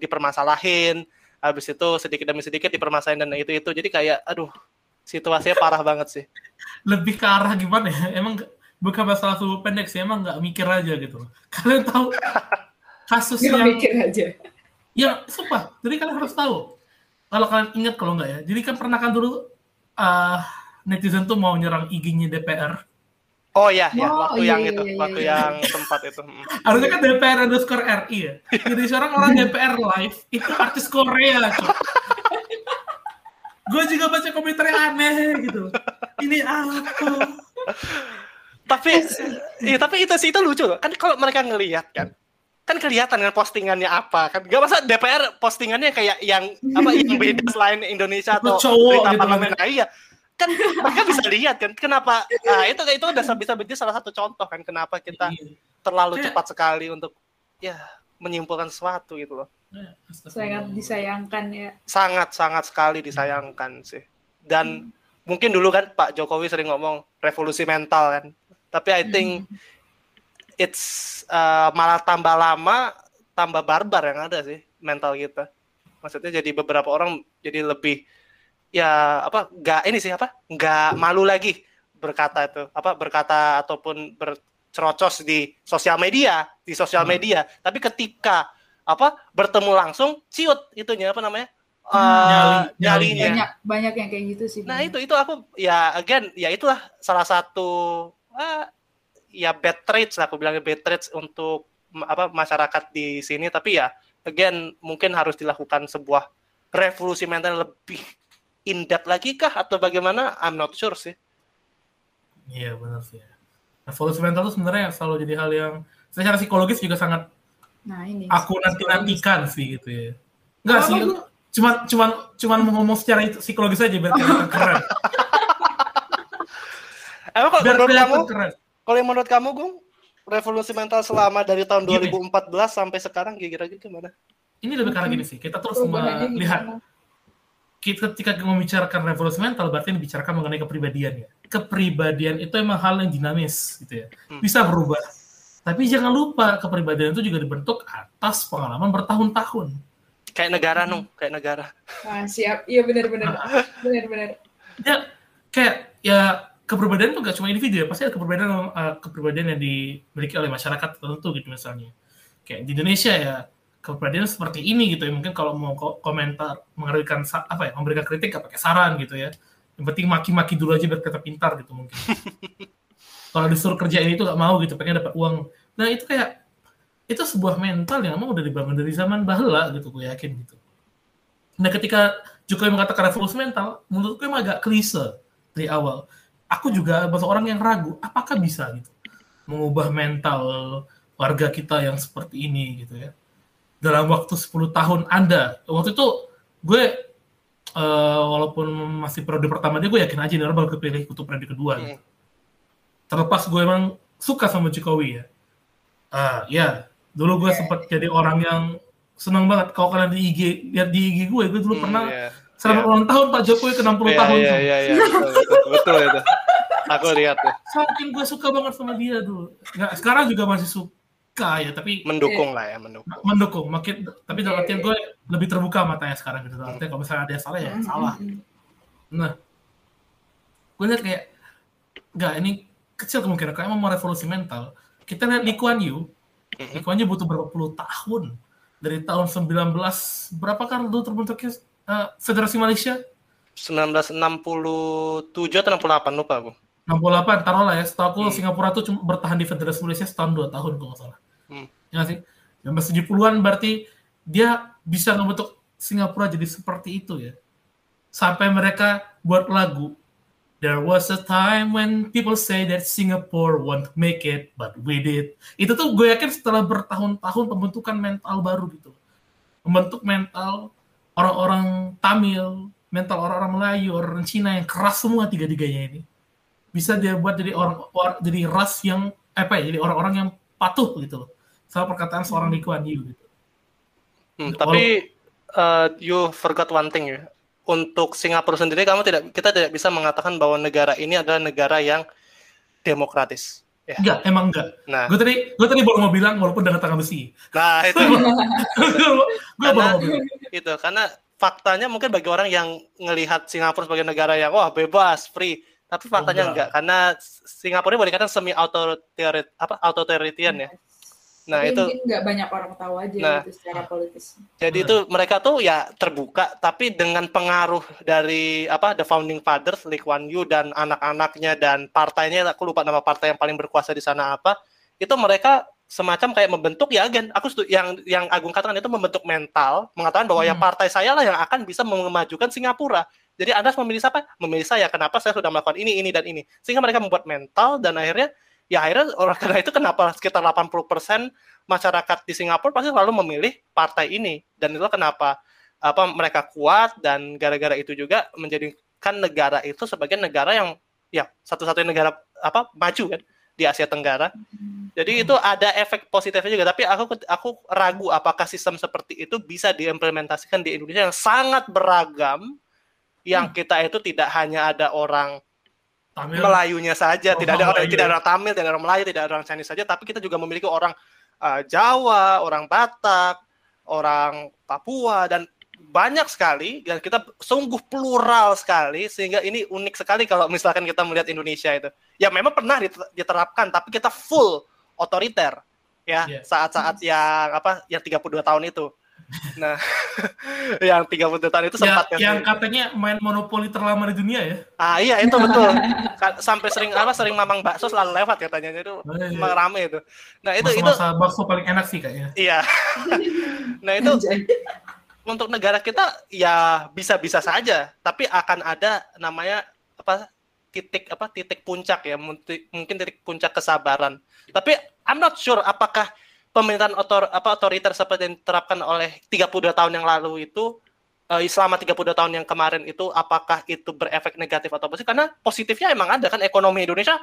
dipermasalahin habis itu sedikit demi sedikit dipermasalahin dan itu itu. Jadi kayak aduh situasinya parah banget sih. Lebih ke arah gimana ya? Emang bukan masalah tubuh pendek sih emang nggak mikir aja gitu [LAUGHS] kalian tahu kasus yang mikir aja. Ya sumpah. Jadi kalian harus tahu. Kalau kalian ingat kalau nggak ya, jadi kan pernah kan dulu uh, netizen tuh mau nyerang IG-nya DPR. Oh ya, ya oh, waktu iya, yang iya, itu, iya, waktu iya. yang tempat itu. Hmm. Harusnya kan DPR underscore RI ya. Jadi seorang orang DPR live itu artis Korea, Gue juga baca komentar yang aneh gitu. Ini apa? tapi, iya, tapi itu sih itu lucu loh. Kan kalau mereka ngelihat kan, kan kelihatan kan postingannya apa kan gak masa DPR postingannya kayak yang apa yang beda selain Indonesia atau Cowok, berita gitu parlemen nah, iya kan [LAUGHS] mereka bisa lihat kan kenapa nah, itu itu udah bisa menjadi salah satu contoh kan kenapa kita iya. terlalu cepat sekali untuk ya menyimpulkan sesuatu gitu loh. Iya, sangat disayangkan ya. Sangat sangat sekali disayangkan sih. Dan hmm. mungkin dulu kan Pak Jokowi sering ngomong revolusi mental kan. Tapi I think hmm. it's uh, malah tambah lama tambah barbar yang ada sih mental kita. Maksudnya jadi beberapa orang jadi lebih ya apa nggak ini sih apa nggak malu lagi berkata itu apa berkata ataupun bercerocos di sosial media di sosial hmm. media. Tapi ketika apa bertemu langsung ciut itunya apa namanya uh, nyalinya. banyak banyak yang kayak gitu sih nah itu itu aku ya again ya itulah salah satu uh, ya bad traits lah aku bilangnya bad traits untuk apa masyarakat di sini. Tapi ya again mungkin harus dilakukan sebuah revolusi mental lebih in depth lagi kah atau bagaimana I'm not sure sih Iya benar sih. ya. Revolusi mental itu sebenarnya selalu jadi hal yang secara psikologis juga sangat Nah ini. aku nanti nantikan sih gitu ya. Enggak sih, lu? cuman cuman cuman ngomong secara itu- psikologis aja biar kelihatan keren. [LAUGHS] emang kalau Biar menurut kamu keren. kalau yang menurut kamu Gung revolusi mental selama dari tahun Gini. 2014 sampai sekarang kira-kira gimana Ini lebih karena gini sih, kita terus melihat? Kita ketika membicarakan revolusi mental berarti dibicarakan mengenai kepribadian ya. Kepribadian itu emang hal yang dinamis gitu ya. Hmm. Bisa berubah. Tapi jangan lupa kepribadian itu juga dibentuk atas pengalaman bertahun-tahun. kayak negara nung kayak negara Ah, siap. Iya benar-benar. Benar-benar. Ya kayak ya kepribadian itu gak cuma individu ya, pasti ada kepribadian eh, kepribadian yang dimiliki oleh masyarakat tertentu gitu misalnya. Kayak di Indonesia ya kepribadian seperti ini gitu ya. Mungkin kalau mau ko- komentar memberikan sa- apa ya, memberikan kritik gak pakai saran gitu ya. Yang penting maki-maki dulu aja biar kita pintar gitu mungkin. [LAUGHS] kalau disuruh kerjain itu gak mau gitu, pengen dapat uang. Nah itu kayak itu sebuah mental yang emang udah dibangun dari zaman bahela gitu, gue yakin gitu. Nah ketika Jokowi mengatakan revolusi mental, menurut gue emang agak klise dari awal. Aku juga banyak orang yang ragu, apakah bisa gitu mengubah mental warga kita yang seperti ini gitu ya. Dalam waktu 10 tahun Anda, waktu itu gue eh, walaupun masih periode pertama dia gue yakin aja orang bakal kepilih untuk periode kedua gitu. Terlepas gue emang suka sama Jokowi ya. Ah, ya, dulu gue sempat jadi orang yang senang banget kalau kalian di IG lihat di IG gue gue dulu Hmm, pernah iya. selamat Iya. ulang tahun Pak Jokowi ke 60 Iya, tahun iya, iya, iya, betul itu. Aku lihat tuh, saking gue suka banget sama dia dulu nggak sekarang juga masih suka ya tapi mendukung lah ya, mendukung. mendukung makin tapi dalam Iya, artian iya. gue lebih terbuka matanya sekarang gitu dalam artian kalau misalnya ada yang salah ya salah nah gue lihat kayak nggak ini kecil kemungkinan kayak mau revolusi mental kita lihat Lee Kuan Yew. Lee Kuan Yew butuh berapa puluh tahun dari tahun 19 berapa kan dulu terbentuknya eh, Federasi Malaysia 1967 atau 68 lupa aku. 68 taruhlah ya setahu aku Hmm. Singapura tuh cuma bertahan di Federasi Malaysia setahun dua tahun kalau nggak salah Hmm. ya sih 1970-an berarti dia bisa membentuk Singapura jadi seperti itu ya sampai mereka buat lagu There was a time when people say that Singapore won't make it, but we did. Itu tuh gue yakin setelah bertahun-tahun pembentukan mental baru gitu. Membentuk mental orang-orang Tamil, mental orang-orang Melayu, orang Cina yang keras semua tiga-tiganya ini. Bisa dia buat jadi orang, or- jadi ras yang apa ya, jadi orang-orang yang patuh gitu loh. Sama perkataan seorang Lee Kuan Yew gitu. Hmm, tapi uh, you forgot one thing ya. Untuk Singapura sendiri kamu tidak kita tidak bisa mengatakan bahwa negara ini adalah negara yang demokratis. Ya. Enggak, emang enggak. Nah, Gue tadi, gue tadi baru mau bilang walaupun dengan tangan besi. nah [LAUGHS] itu gue baru mau bilang. itu karena faktanya mungkin bagi orang yang ngelihat Singapura sebagai negara yang wah bebas, free, tapi faktanya enggak. enggak karena Singapura ini boleh dikatakan semi authoritarian apa authoritarian ya. Nah, Tapi itu nggak banyak orang tahu aja Nah. gitu secara politis. Jadi itu mereka tuh ya terbuka, tapi dengan pengaruh dari apa the founding fathers Lee Kuan Yew dan anak-anaknya dan partainya, aku lupa nama partai yang paling berkuasa di sana apa, itu mereka semacam kayak membentuk ya gen, aku setuju, yang yang Agung katakan itu membentuk mental, mengatakan bahwa ya Hmm. partai saya lah yang akan bisa memajukan Singapura. Jadi Anda harus memilih siapa? Memilih saya. Kenapa saya sudah melakukan ini, ini dan ini. Sehingga mereka membuat mental dan akhirnya ya akhirnya orang karena itu kenapa sekitar 80% masyarakat di Singapura pasti selalu memilih partai ini. Dan itu kenapa apa mereka kuat dan gara-gara itu juga menjadikan negara itu sebagai negara yang ya satu-satunya negara apa maju kan di Asia Tenggara. Jadi itu ada efek positifnya juga. Tapi aku aku ragu apakah sistem seperti itu bisa diimplementasikan di Indonesia yang sangat beragam yang kita itu tidak hanya ada orang Tamil. Melayunya saja, Oh, tidak ada orang tidak ada orang Tamil, tidak ada orang Melayu, tidak ada orang Chinese saja, tapi kita juga memiliki orang uh, Jawa, orang Batak, orang Papua dan banyak sekali dan kita sungguh plural sekali sehingga ini unik sekali kalau misalkan kita melihat Indonesia itu. Ya memang pernah diter- diterapkan tapi kita full otoriter ya Iya. saat-saat yang apa yang 32 tahun itu. Nah, [LAUGHS] yang 30 tahun itu Ya, sempat kan yang katanya main monopoli terlama di dunia ya. Ah iya itu betul. [LAUGHS] Sampai sering apa sering mamang bakso selalu lewat katanya itu Oh, iya. emang rame itu. Nah itu itu Masa-masa bakso paling enak sih kayaknya. iya. [LAUGHS] nah itu untuk negara kita ya bisa-bisa saja, tapi akan ada namanya apa titik apa titik puncak ya, mungkin titik puncak kesabaran. Tapi I'm not sure apakah pemerintahan otor apa otoriter seperti yang diterapkan oleh 32 tahun yang lalu itu eh, selama 32 tahun yang kemarin itu apakah itu berefek negatif atau positif? Karena positifnya emang ada kan ekonomi Indonesia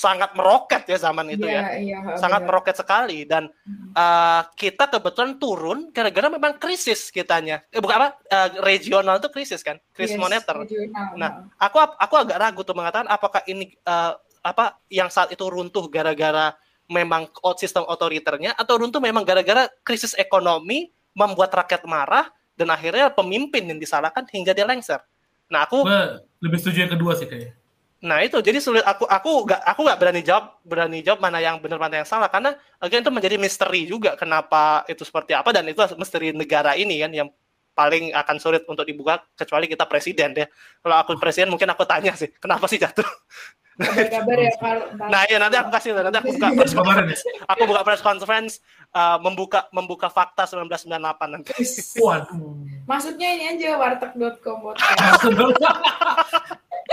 sangat meroket ya zaman itu ya. Iya, iya, sangat benar. meroket sekali dan uh, kita kebetulan turun gara-gara memang krisis kitanya. Eh, bukan apa uh, regional itu krisis kan krisis Yes, moneter. regional. Nah, aku aku agak ragu tuh mengatakan apakah ini uh, apa yang saat itu runtuh gara-gara memang sistem otoriternya atau runtuh memang gara-gara krisis ekonomi membuat rakyat marah dan akhirnya pemimpin yang disalahkan hingga dia lengser. Nah, aku lebih setuju yang kedua sih kayaknya. Nah itu jadi sulit aku aku nggak aku nggak berani jawab berani jawab mana yang benar mana yang salah karena again itu menjadi misteri juga kenapa itu seperti apa dan itu misteri negara ini kan yang paling akan sulit untuk dibuka kecuali kita presiden ya kalau aku presiden mungkin aku tanya sih kenapa sih jatuh Kabar-kabar ya Karl. Ntar. nah iya nanti aku kasih nanti aku buka [LAUGHS] press ya. [LAUGHS] aku buka press conference uh, membuka membuka fakta 1998 nanti [LAUGHS] Waduh. Maksudnya ini aja warteg.com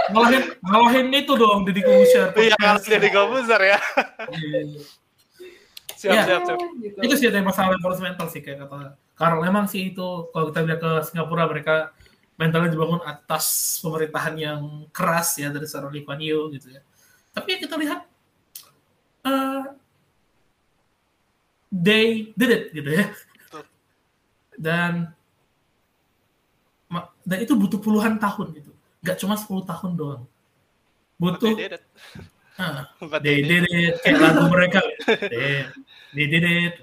ngalahin ngalahin itu dong Deddy Corbuzier. iya harus jadi komposer ya Iya. siap Iya. siap siap Gitu. Itu sih ada masalah environmental sih kayak kata Karl. Memang sih itu kalau kita lihat ke Singapura mereka mentalnya dibangun atas pemerintahan yang keras ya dari seorang Lee Kuan Yew gitu ya. Tapi kita lihat eh they did it gitu ya. Dan dan itu butuh puluhan tahun gitu. Gak cuma 10 tahun doang. But Butuh they did it. [LAUGHS] ah, [LAUGHS] But they did did it kayak lagu [LAUGHS] mereka they, they did it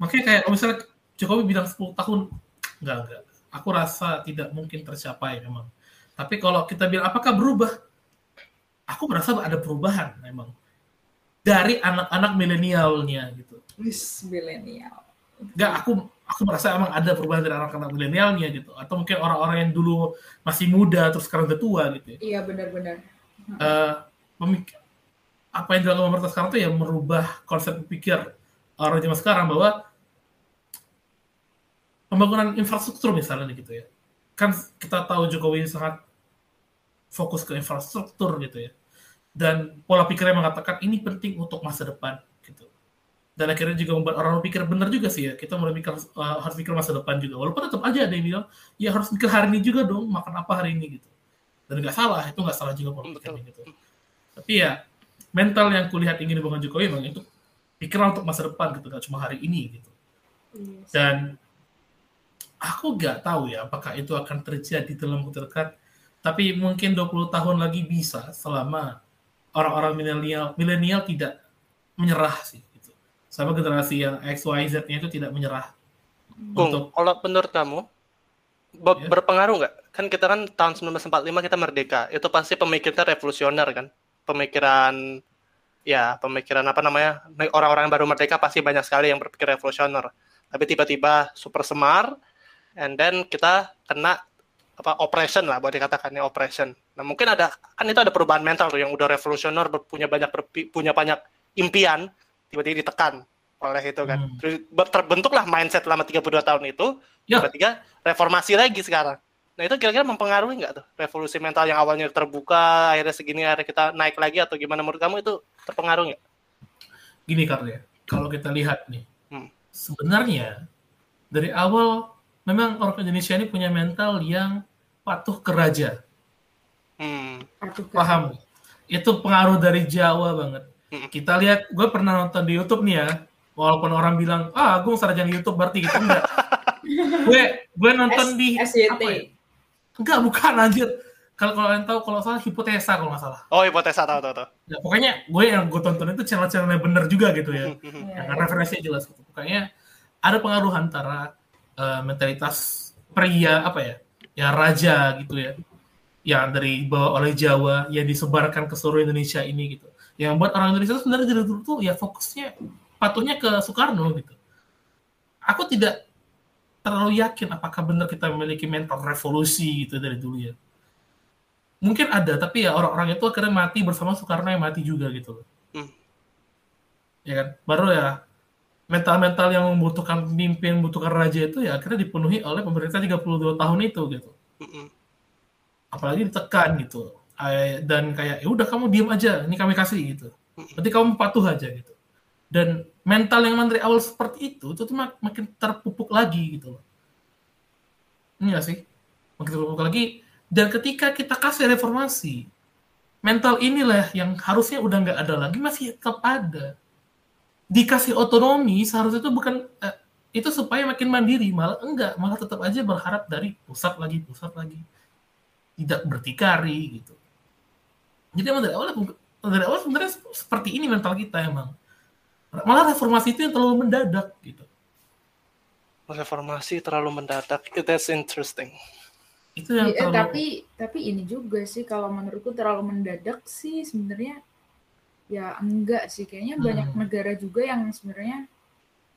makanya kayak kalau misalnya Jokowi bilang 10 tahun enggak enggak aku rasa tidak mungkin tercapai memang. Tapi kalau kita bilang apakah berubah? Aku merasa ada perubahan memang. Dari anak-anak milenialnya gitu. Wis milenial. enggak aku aku merasa emang ada perubahan dari anak-anak milenialnya gitu. Atau mungkin orang-orang yang dulu masih muda terus sekarang udah tua gitu ya. Iya benar-benar. eh, memik- apa yang dilakukan pemerintah sekarang itu ya merubah konsep berpikir orang zaman sekarang bahwa pembangunan infrastruktur misalnya gitu ya. Kan kita tahu Jokowi sangat fokus ke infrastruktur gitu ya. Dan pola pikirnya mengatakan ini penting untuk masa depan gitu. Dan akhirnya juga membuat orang berpikir benar juga sih ya. Kita mulai mikir uh, harus mikir masa depan juga. Walaupun tetap aja ada yang bilang ya harus mikir hari ini juga dong makan apa hari ini gitu. Dan nggak salah itu nggak salah juga pola pikirnya gitu. Tapi ya mental yang kulihat ingin dibangun Jokowi memang itu pikiran untuk masa depan gitu nggak cuma hari ini gitu. Yes. dan aku nggak tahu ya apakah itu akan terjadi dalam waktu dekat tapi mungkin 20 tahun lagi bisa selama orang-orang milenial milenial tidak menyerah sih gitu. sama generasi yang X Y Z nya itu tidak menyerah Bung, untuk kalau menurut kamu Ya. berpengaruh nggak? Kan kita kan tahun 1945 kita merdeka, itu pasti pemikirannya revolusioner kan, pemikiran ya pemikiran apa namanya orang-orang yang baru merdeka pasti banyak sekali yang berpikir revolusioner. Tapi tiba-tiba super semar, and then kita kena apa oppression lah, boleh dikatakan ya oppression. Nah mungkin ada kan itu ada perubahan mental tuh yang udah revolusioner punya banyak punya banyak impian, tiba-tiba ditekan oleh itu kan. Hmm. Terus terbentuklah mindset selama 32 tahun itu, Ya. tiba-tiba reformasi lagi sekarang. Nah itu kira-kira mempengaruhi nggak tuh revolusi mental yang awalnya terbuka, akhirnya segini akhirnya kita naik lagi atau gimana menurut kamu itu terpengaruh nggak? gini karena kalau kita lihat nih Hmm. sebenarnya dari awal memang orang Indonesia ini punya mental yang patuh ke raja Hmm. Paham itu pengaruh dari Jawa banget Mm. kita lihat gue pernah nonton di YouTube nih ya walaupun orang bilang ah Agung sarjana YouTube berarti gitu enggak gue [LAUGHS] gue nonton S- di SYT. apa ya? enggak bukan anjir kalau kalau kalian tahu kalau salah hipotesa kalau nggak salah Oh hipotesa tahu tahu tahu. ya, pokoknya gue yang gue tonton itu channel-channel yang bener juga gitu ya Iya, yang referensinya jelas gitu. Pokoknya ada pengaruh antara eh, mentalitas pria apa ya, ya raja gitu ya, yang dari dibawa oleh Jawa yang disebarkan ke seluruh Indonesia ini gitu. Yang membuat orang Indonesia sebenarnya dari dulu tuh ya fokusnya patuhnya ke Soekarno gitu. Aku tidak terlalu yakin apakah benar kita memiliki mental revolusi gitu dari dulu ya. Mungkin ada, tapi ya orang-orang itu akhirnya mati bersama Soekarno yang mati juga gitu loh. Hmm. Ya kan? Baru ya mental-mental yang membutuhkan pemimpin, membutuhkan raja itu ya akhirnya dipenuhi oleh pemerintah 32 tahun itu gitu. Apalagi ditekan gitu. Eh, Dan kayak ya udah kamu diem aja, ini kami kasih gitu. Nanti kamu patuh aja gitu. Dan mental yang dari awal seperti itu, itu tuh mak- makin terpupuk lagi gitu loh. Iya sih. Makin terpupuk lagi. Dan ketika kita kasih reformasi, mental inilah yang harusnya udah nggak ada lagi, masih tetap ada. Dikasih otonomi, seharusnya itu bukan, eh, itu supaya makin mandiri, malah enggak, malah tetap aja berharap dari pusat lagi, pusat lagi. Tidak berdikari gitu. Jadi emang dari awal, dari awal sebenarnya seperti ini mental kita emang. Malah reformasi itu yang terlalu mendadak gitu. Reformasi terlalu mendadak. That's interesting. Itu yang Iya, terlalu tapi tapi ini juga sih kalau menurutku terlalu mendadak sih sebenarnya ya enggak sih. Kayaknya Hmm. banyak negara juga yang sebenarnya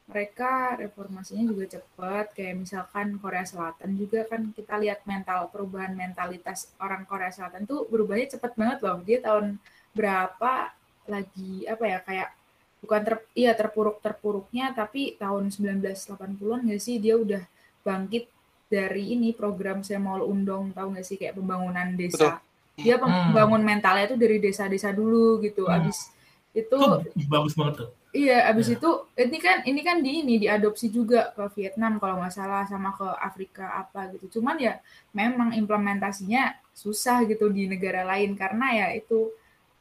mereka reformasinya juga cepat. Kayak misalkan Korea Selatan juga kan kita lihat mental perubahan mentalitas orang Korea Selatan tuh berubahnya cepat banget loh. Dia tahun berapa lagi apa ya kayak bukan ter iya terpuruk terpuruknya tapi tahun 1980-an nggak sih? Dia udah bangkit dari ini program Semol Undong tahu nggak sih? Kayak pembangunan desa dia pem- Hmm. mentalnya tuh dari desa-desa dulu gitu Hmm. abis itu itu bagus banget tuh. Iya, abis Ya. itu ini kan ini kan di ini diadopsi juga ke Vietnam kalau nggak salah sama ke Afrika apa gitu. Cuman ya memang implementasinya susah gitu di negara lain karena ya itu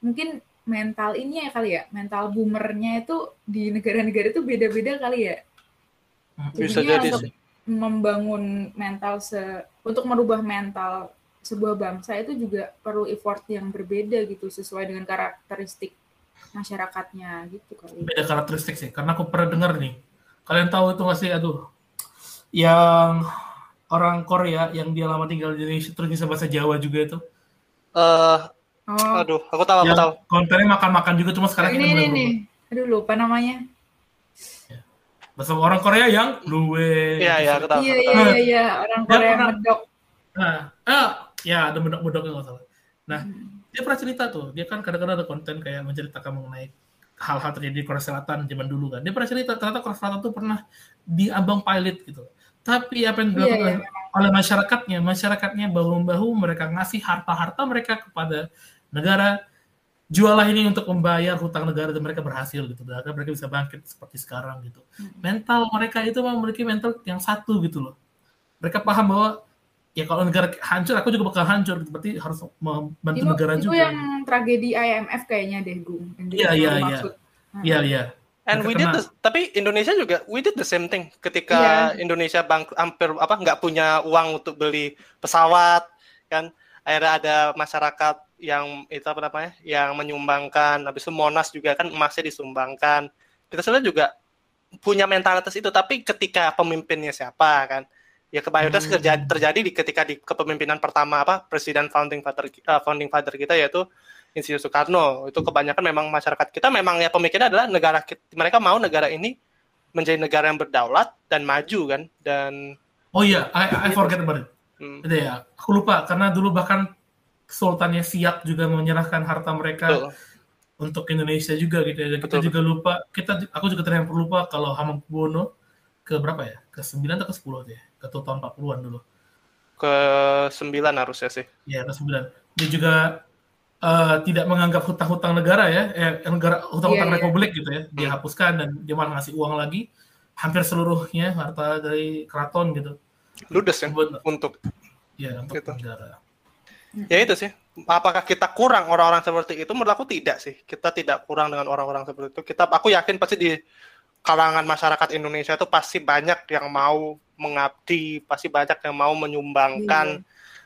mungkin mental ini ya kali ya, mental boomernya itu di negara-negara itu beda-beda kali ya. Bisa Jadinya jadi untuk sih. membangun mental se untuk merubah mental sebuah bangsa itu juga perlu effort yang berbeda gitu sesuai dengan karakteristik masyarakatnya gitu kali. beda karakteristik sih karena aku pernah dengar nih kalian tahu itu nggak sih aduh yang orang Korea yang dia lama tinggal di Indonesia terus bisa bahasa Jawa juga itu Eh, Oh, aduh, aku tahu, aku yang tahu. kontennya makan-makan juga cuma sekarang ini ini ini. Aduh lupa namanya. berubah. bahasa orang Korea yang luwe Iya, iya, aku tahu. Iya iya tahu. iya orang Korea medok. nah ah ya ada medok-medoknya nggak salah. Nah Hmm. dia pernah cerita tuh dia kan kadang-kadang ada konten kayak menceritakan mengenai hal-hal terjadi di Korea Selatan zaman dulu kan. Dia pernah cerita ternyata Korea Selatan tuh pernah diambang pilot gitu. Tapi apa yang dilakukan iya, oleh masyarakatnya masyarakatnya bahu membahu mereka ngasih harta-harta mereka kepada negara jualah ini untuk membayar hutang negara dan mereka berhasil gitu. Dan akhirnya mereka bisa bangkit seperti sekarang gitu. Hmm. mental mereka itu memiliki mental yang satu gitu loh. Mereka paham bahwa ya kalau negara hancur aku juga bakal hancur gitu. berarti harus membantu Itu, negara itu juga yang tragedi IMF kayaknya deh, Gung. Iya, dia iya, selalu iya. maksud. iya iya And we did the- tapi Indonesia juga we did the same thing ketika Iya. Indonesia bang hampir apa nggak punya uang untuk beli pesawat kan akhirnya ada masyarakat yang itu apa namanya yang menyumbangkan habis itu Monas juga kan emasnya disumbangkan kita sebenarnya juga punya mentalitas itu tapi ketika pemimpinnya siapa kan ya kebanyakan Hmm. terjadi, terjadi di ketika di kepemimpinan pertama apa presiden founding father uh, founding father kita yaitu Insinyur Soekarno itu kebanyakan memang masyarakat kita memang ya pemikirannya adalah negara kita, mereka mau negara ini menjadi negara yang berdaulat dan maju kan dan oh iya I, I forget about it hmm, itu ya aku lupa karena dulu bahkan Sultannya Siak juga menyerahkan harta mereka betul. untuk Indonesia juga gitu ya. Dan kita Betul. juga lupa, kita aku juga terhampir lupa kalau Hamengkubuwono ke berapa ya? Ke 9 atau ke 10 deh. Ke tahun 40-an dulu. ke sembilan harusnya sih Ya, ke 9. Dia juga eh, tidak menganggap hutang-hutang negara ya, eh, negara hutang-hutang Iya, iya. republik gitu ya. Dia Hmm. hapuskan dan dia malah ngasih uang lagi hampir seluruhnya harta dari keraton gitu. ludes kan Buat untuk ya untuk Gitu. negara. ya itu sih apakah kita kurang orang-orang seperti itu menurut aku tidak sih kita tidak kurang dengan orang-orang seperti itu kita aku yakin pasti di kalangan masyarakat Indonesia itu pasti banyak yang mau mengabdi pasti banyak yang mau menyumbangkan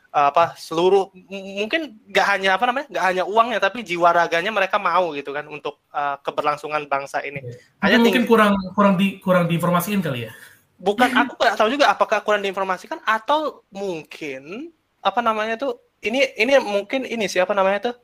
eh, apa seluruh mungkin nggak hanya apa namanya nggak hanya uangnya tapi jiwa raganya mereka mau gitu kan untuk eh, keberlangsungan bangsa ini. Tapi hanya mungkin kurang kurang di kurang diinformasiin kali ya. bukan aku nggak tahu juga apakah kurang diinformasikan atau mungkin apa namanya tuh ini ini mungkin ini siapa namanya tuh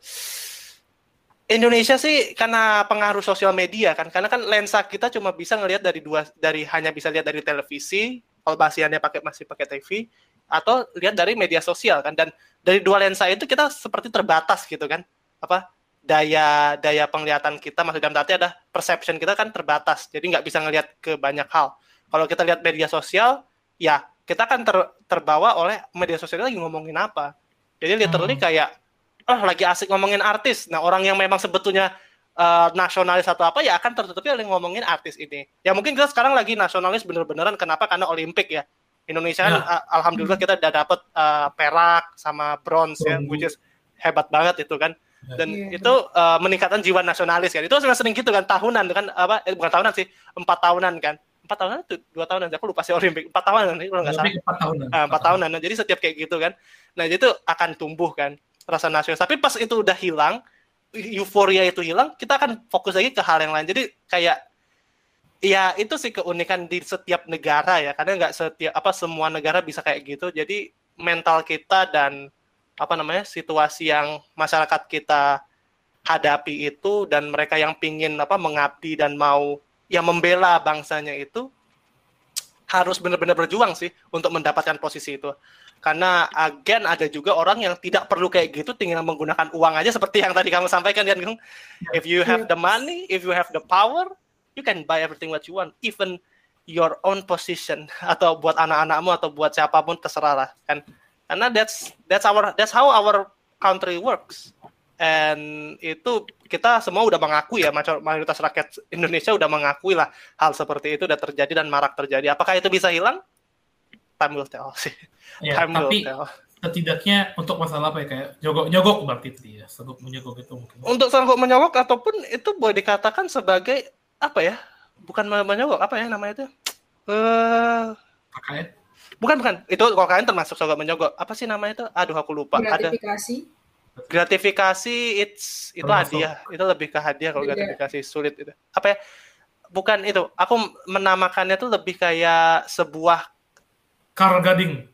Indonesia sih karena pengaruh sosial media kan karena kan lensa kita cuma bisa ngelihat dari dua dari hanya bisa lihat dari televisi kalau bahasiannya pakai masih pakai TV atau lihat dari media sosial kan. Dan dari dua lensa itu kita seperti terbatas gitu kan. Apa daya daya penglihatan kita maksud dalam arti ada perception kita kan terbatas jadi nggak bisa ngelihat ke banyak hal. Kalau kita lihat media sosial ya kita kan ter, terbawa oleh media sosial lagi ngomongin apa. Jadi literally hmm. kayak oh lagi asik ngomongin artis. Nah orang yang memang sebetulnya uh, nasionalis atau apa ya akan tertutupi oleh ngomongin artis ini. Ya mungkin kita sekarang lagi nasionalis bener-beneran kenapa? Karena Olimpik ya. Indonesia kan ya. alhamdulillah kita udah dapet uh, perak sama bronze ya which is hebat banget itu kan. Dan yeah. itu uh, meningkatkan jiwa nasionalis kan. Itu sering sering gitu kan. Tahunan kan. Apa eh, bukan tahunan sih empat tahunan kan. Empat tahunan itu dua tahunan aku lupa sih Olimpik. Empat tahunan kalau nggak salah. Empat tahunan. Uh, empat tahunan. Nah, jadi setiap kayak gitu kan. Nah itu akan tumbuh kan rasa nasionalis. Tapi pas itu udah hilang euforia itu hilang kita akan fokus lagi ke hal yang lain. Jadi kayak ya itu sih keunikan di setiap negara ya. Karena nggak setiap apa semua negara bisa kayak gitu. Jadi mental kita dan apa namanya situasi yang masyarakat kita hadapi itu dan mereka yang pingin apa mengabdi dan mau yang membela bangsanya itu harus benar-benar berjuang sih untuk mendapatkan posisi itu karena agen ada juga orang yang tidak perlu kayak gitu tinggal menggunakan uang aja seperti yang tadi kamu sampaikan kan if you have the money if you have the power you can buy everything what you want even your own position [LAUGHS] atau buat anak-anakmu atau buat siapa pun terserah lah kan? Karena that's that's our that's how our country works. And itu kita semua udah mengakui ya mayoritas rakyat Indonesia udah mengakui lah hal seperti itu udah terjadi dan marak terjadi. Apakah itu bisa hilang time will tell sih ya, time tapi will tell setidaknya untuk masalah apa ya kayak nyogok nyogok berarti itu ya sanggup menyogok itu mungkin untuk sanggup menyogok ataupun itu boleh dikatakan sebagai apa ya bukan menyogok apa ya namanya itu eh uh, Bukan bukan, itu kalau kalian termasuk sogok menyogok. Apa sih namanya itu? Aduh aku lupa. Gratifikasi. Ada gratifikasi it's itu termasuk. hadiah. Itu lebih ke hadiah kalau gratifikasi sulit itu. Apa ya? Bukan itu. Aku menamakannya tuh lebih kayak sebuah car gading.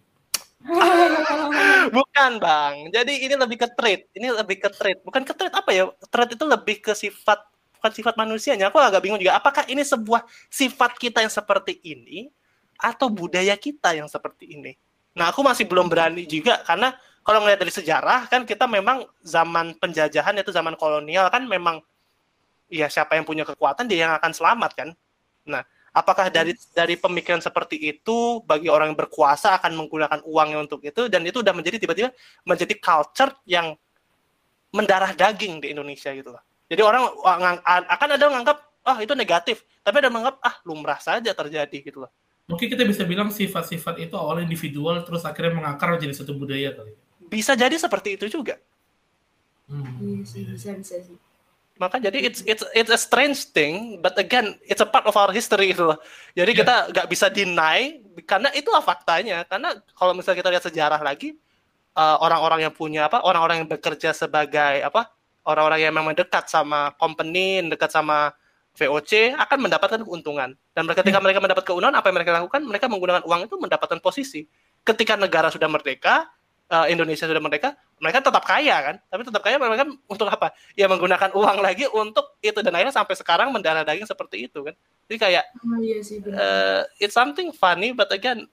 [LAUGHS] bukan bang. Jadi ini lebih ke trade. Ini lebih ke trade. Bukan ke trade apa ya? Trade itu lebih ke sifat bukan sifat manusianya. Aku agak bingung juga. Apakah ini sebuah sifat kita yang seperti ini atau budaya kita yang seperti ini. Nah, aku masih belum berani juga karena kalau ngelihat dari sejarah kan kita memang zaman penjajahan itu zaman kolonial kan memang ya siapa yang punya kekuatan dia yang akan selamat kan. Nah, apakah dari dari pemikiran seperti itu bagi orang yang berkuasa akan menggunakan uangnya untuk itu dan itu udah menjadi tiba-tiba menjadi culture yang mendarah daging di Indonesia gitu loh. Jadi orang akan ada yang menganggap ah itu negatif, tapi ada yang menganggap ah lumrah saja terjadi gitu loh mungkin kita bisa bilang sifat-sifat itu awal individual terus akhirnya mengakar menjadi satu budaya kali. Bisa jadi seperti itu juga. Hmm. Iya sih, bisa bisa sih. Maka jadi it's it's it's a strange thing, but again it's a part of our history itu loh. Jadi yeah. kita nggak bisa deny karena itulah faktanya. Karena kalau misalnya kita lihat sejarah lagi, uh, orang-orang uh, yang punya apa, orang-orang yang bekerja sebagai apa, orang-orang yang memang dekat sama company, dekat sama VOC akan mendapatkan keuntungan. Dan ketika hmm. mereka mendapat keuntungan, apa yang mereka lakukan? Mereka menggunakan uang itu mendapatkan posisi. Ketika negara sudah merdeka, uh, Indonesia sudah merdeka, mereka tetap kaya kan? Tapi tetap kaya mereka untuk apa? Ya menggunakan uang lagi untuk itu dan akhirnya sampai sekarang mendarah daging seperti itu kan? Jadi kayak oh, iya sih, uh, it's something funny, but again,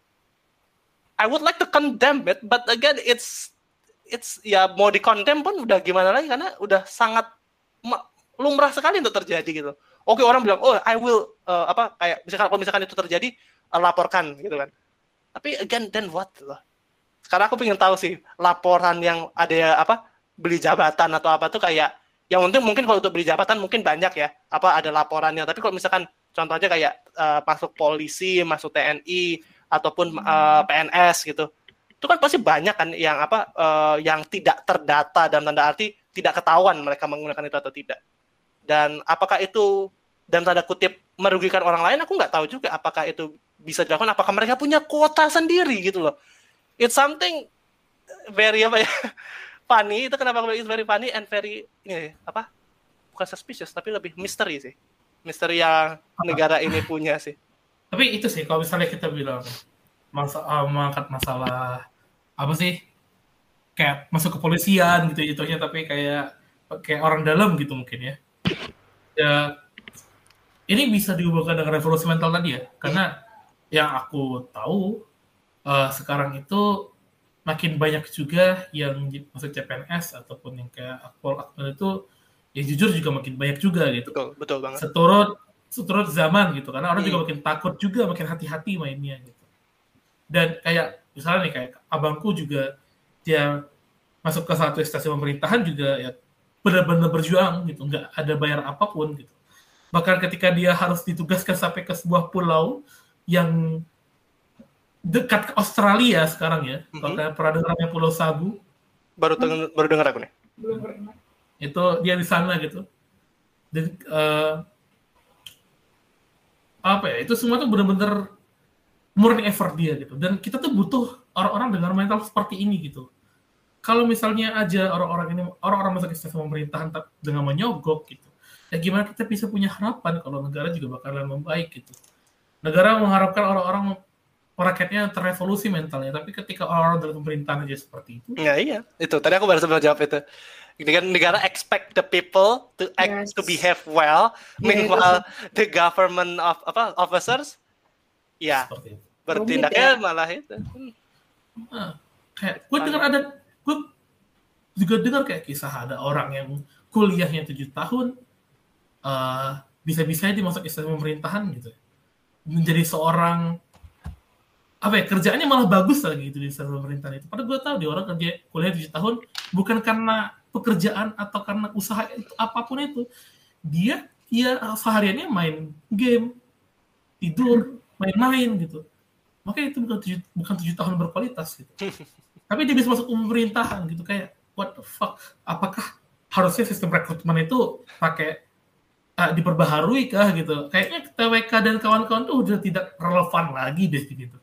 I would like to condemn it, but again, it's it's ya mau dikondem pun udah gimana lagi karena udah sangat lumrah sekali untuk terjadi gitu Oke orang bilang, oh I will uh, apa kayak misalkan kalau misalkan itu terjadi uh, laporkan gitu kan. Tapi again then what loh. Sekarang aku pengen tahu sih laporan yang ada apa beli jabatan atau apa tuh kayak yang mungkin mungkin kalau untuk beli jabatan mungkin banyak ya apa ada laporannya. Tapi kalau misalkan contoh aja kayak uh, masuk polisi masuk TNI ataupun uh, PNS gitu itu kan pasti banyak kan yang apa uh, yang tidak terdata dan tanda arti tidak ketahuan mereka menggunakan itu atau tidak. Dan apakah itu dan tanda kutip merugikan orang lain? Aku nggak tahu juga apakah itu bisa dilakukan. Apakah mereka punya kuota sendiri gitu loh it's something very apa ya funny. Itu kenapa it's very funny and very ini apa bukan suspicious tapi lebih misteri sih. Misteri yang negara ini punya sih. Tapi itu sih kalau misalnya kita bilang masa uh, mengangkat masalah apa sih kayak masuk kepolisian gitu itunya tapi kayak kayak orang dalam gitu mungkin ya. Ya ini bisa dihubungkan dengan revolusi mental tadi ya? Karena yang aku tahu uh, sekarang itu makin banyak juga yang masuk CPNS ataupun yang kayak akpol akpol itu ya jujur juga makin banyak juga gitu. Betul, betul banget. Seturut seturut zaman gitu karena orang Hmm. juga makin takut juga makin hati-hati mainnya gitu. Dan kayak misalnya nih kayak abangku juga dia masuk ke satu instansi pemerintahan juga ya benar-benar berjuang gitu, nggak ada bayar apa pun gitu. Bahkan ketika dia harus ditugaskan sampai ke sebuah pulau yang dekat ke Australia sekarang ya, Mhm. kalau kalian pernah dengar namanya Pulau Sabu, Baru deng- baru dengar aku nih. belum pernah. Itu dia di sana gitu. Dan eh, apa ya itu semua tuh bener-bener murni effort dia gitu. Dan kita tuh butuh orang-orang dengan mental seperti ini gitu. Kalau misalnya aja orang-orang ini orang-orang masuk instansi pemerintahan dengan menyogok gitu ya gimana kita bisa punya harapan kalau negara juga bakalan membaik gitu. Negara mengharapkan orang-orang rakyatnya terrevolusi mentalnya tapi ketika orang-orang dalam pemerintahan aja seperti itu Ya iya, itu tadi aku baru sempat jawab itu. Dengan negara expect the people to act Yes. to behave well, Iya, meanwhile the government of apa officers ya seperti itu bertindaknya ya. malah itu. Ah, kayak gue dengar ada gue juga dengar kayak kisah ada orang yang kuliahnya tujuh tahun eh bisa-bisanya dia masuk instansi pemerintahan gitu menjadi seorang apa ya kerjaannya malah bagus lagi gitu di instansi pemerintahan itu. Padahal gue tahu dia orang kerja kuliah tujuh tahun bukan karena pekerjaan atau karena usaha itu apa pun itu. Dia dia sehariannya main game tidur main-main gitu. Makanya itu bukan tujuh, bukan tujuh tahun berkualitas gitu. [LAUGHS] Tapi dia bisa masuk pemerintahan gitu kayak what the fuck? Apakah harusnya sistem rekrutmen itu pakai uh, diperbaharui kah gitu? Kayaknya TWK dan kawan-kawan tuh udah tidak relevan lagi deh gitu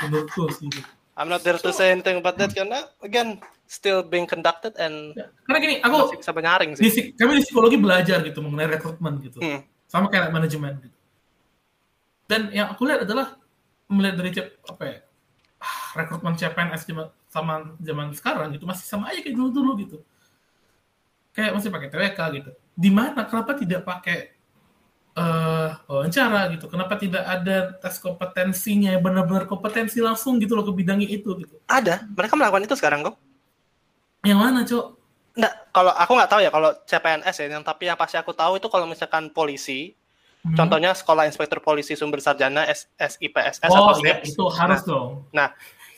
menurutku sih gitu. I'm not there to say anything about that karena again still being conducted and Ya, karena gini aku bisa menyaring di, sih. psik- kami di psikologi belajar gitu mengenai rekrutmen gitu Hmm. sama kayak manajemen gitu dan yang aku lihat adalah melihat dari apa ya ah, rekrutmen CPNS zaman sama zaman sekarang gitu masih sama aja kayak dulu dulu gitu kayak masih pakai TWK gitu di mana kenapa tidak pakai eh wawancara gitu kenapa tidak ada tes kompetensinya benar-benar kompetensi langsung gitu loh ke bidangnya itu gitu Ada, mereka melakukan itu sekarang kok. yang mana cok Nggak, kalau aku nggak tahu ya kalau CPNS ya, yang tapi yang pasti aku tahu itu kalau misalkan polisi, Hmm. contohnya sekolah inspektur polisi sumber sarjana S SIPSS oh atau ya SIPS. itu harus dong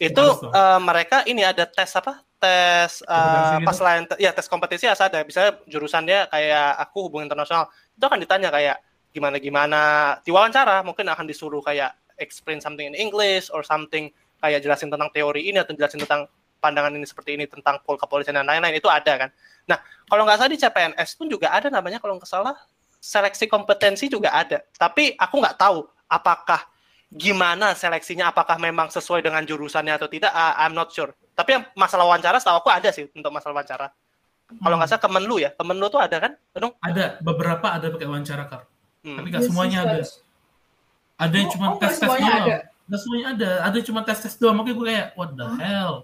itu Harus dong. eh, mereka ini ada tes apa tes Kompetensi pas gitu? lain ya tes kompetisi asal ada misalnya jurusannya kayak aku hubungan internasional itu akan ditanya kayak gimana gimana diwawancara mungkin akan disuruh kayak explain something in English or something kayak jelasin tentang teori ini atau jelasin tentang pandangan ini seperti ini tentang pol kepolisian dan lain-lain itu ada kan. Nah kalau nggak salah di CPNS pun juga ada namanya kalau nggak salah seleksi kompetensi juga ada. Tapi aku nggak tahu apakah gimana seleksinya apakah memang sesuai dengan jurusannya atau tidak ah, I'm not sure. Tapi yang masalah wawancara setahu aku ada sih untuk masalah wawancara. Kalau nggak salah Kemenlu ya Kemenlu tuh ada kan Benung? ada beberapa ada pakai wawancara kar Hmm. tapi nggak semuanya ada. ada yang Oh, cuma oh, tes tes semuanya doang. ada. nggak semuanya ada. Ada yang cuma tes tes doang. Makanya gue kayak what the hell?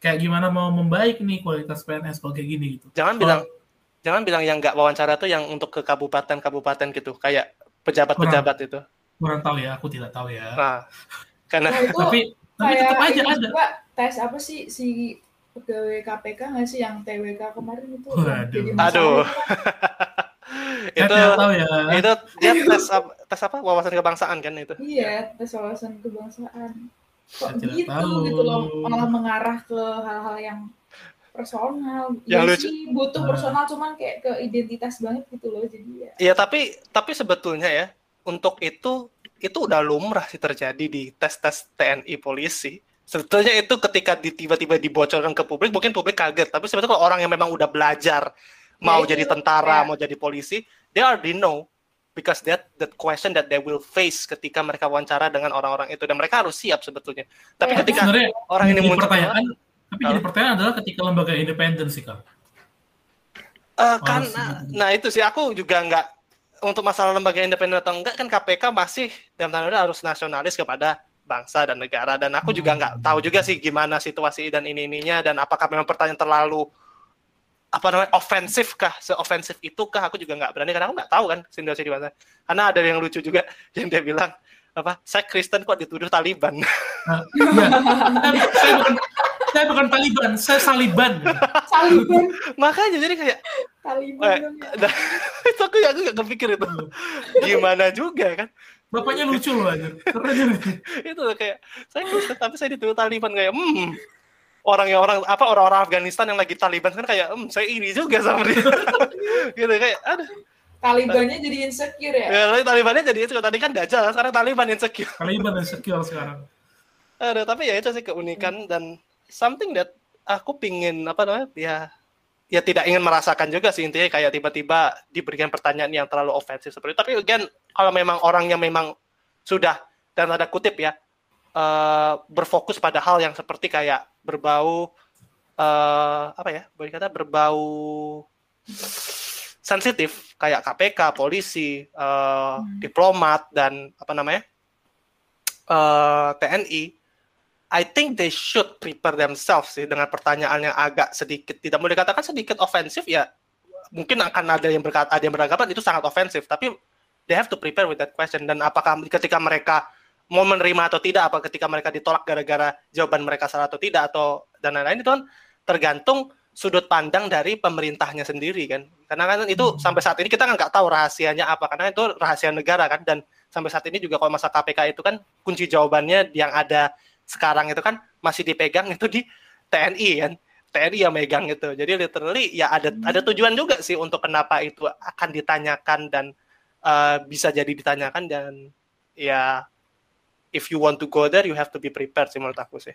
Kayak gimana mau membaik nih kualitas PNS kalau kayak gini gitu. Jangan bilang jangan bilang yang nggak wawancara tuh yang untuk ke kabupaten-kabupaten gitu. Kayak pejabat-pejabat itu. Kurang tahu ya. Aku tidak tahu ya. Nah karena Nah, itu tapi tapi tetap aja ada. Juga tes apa sih? Si pegawai KPK nggak sih yang TWK kemarin itu? Aduh. itu kan? [LAUGHS] itu tahu ya itu dia tes apa, tes apa wawasan kebangsaan kan itu iya tes wawasan kebangsaan kok Saya gitu tahu. gitu loh malah mengarah ke hal-hal yang personal Yang ya lucu. sih butuh Nah. personal cuman kayak ke identitas banget gitu loh jadi ya Iya tapi tapi sebetulnya ya untuk itu itu udah lumrah sih terjadi di tes-tes TNI polisi. Sebetulnya itu ketika tiba-tiba dibocorkan ke publik mungkin publik kaget. Tapi sebetulnya kalau orang yang memang udah belajar mau itu, jadi tentara, ya. mau jadi polisi, they already know because that that question that they will face ketika mereka wawancara dengan orang-orang itu. Dan mereka harus siap sebetulnya. Tapi Kayak ketika sebenarnya orang ini muncul pertanyaan tapi jadi pertanyaan adalah ketika lembaga independen sih kak. Eh, kan, nah, itu sih. Aku juga nggak untuk masalah lembaga independen atau enggak kan KPK masih dalam tanda harus nasionalis kepada bangsa dan negara. Dan aku juga nggak tahu juga sih gimana situasi dan ini ininya dan apakah memang pertanyaan terlalu apa namanya ofensif kah seofensif itu kah aku juga nggak berani karena aku nggak tahu kan situasi di mana karena ada yang lucu juga [LAUGHS] yang dia bilang apa saya Kristen kok dituduh Taliban Nah, iya. saya, bukan saya bukan Taliban, saya Saliban. Taliban, makanya jadi kayak Taliban. Eh, dong ya. nah, [LAUGHS] itu aku aku gak kepikir itu gimana juga kan Bapaknya lucu loh aja. Keren [LAUGHS] itu kayak saya Kristen tapi saya dituduh Taliban kayak hmm orang yang orang apa orang-orang Afghanistan yang lagi Taliban kan kayak hmm saya iri juga sama dia [LAUGHS] gitu kayak aduh Talibannya jadi insecure ya. ya tapi Talibannya jadi itu tadi kan Dajjal sekarang Taliban insecure Taliban insecure sekarang. Aduh, tapi ya itu sih keunikan dan something that aku pingin apa namanya ya ya tidak ingin merasakan juga sih intinya kayak tiba-tiba diberikan pertanyaan yang terlalu ofensif seperti itu. Tapi again kalau memang orang yang memang sudah dan ada kutip ya eh, berfokus pada hal yang seperti kayak berbau eh, apa ya boleh kata berbau sensitif kayak KPK, polisi, eh, diplomat dan apa namanya eh, TNI I. Think they should prepare themselves sih dengan pertanyaan yang agak sedikit tidak boleh dikatakan sedikit ofensif ya. Mungkin akan ada yang berkata ada yang beranggapan itu sangat ofensif tapi they have to prepare with that question. Dan apakah ketika mereka mau menerima atau tidak apa ketika mereka ditolak gara-gara jawaban mereka salah atau tidak atau dan lain-lain itu kan tergantung sudut pandang dari pemerintahnya sendiri kan. Karena kan itu sampai saat ini kita kan nggak tahu rahasianya apa karena itu rahasia negara kan. Dan sampai saat ini juga kalau masa KPK itu kan kunci jawabannya yang ada sekarang itu kan masih dipegang itu di TNI kan. TNI yang megang itu. Jadi literally ya ada ada tujuan juga sih untuk kenapa itu akan ditanyakan dan eh, bisa jadi ditanyakan dan ya if you want to go there you have to be prepared sih menurut aku sih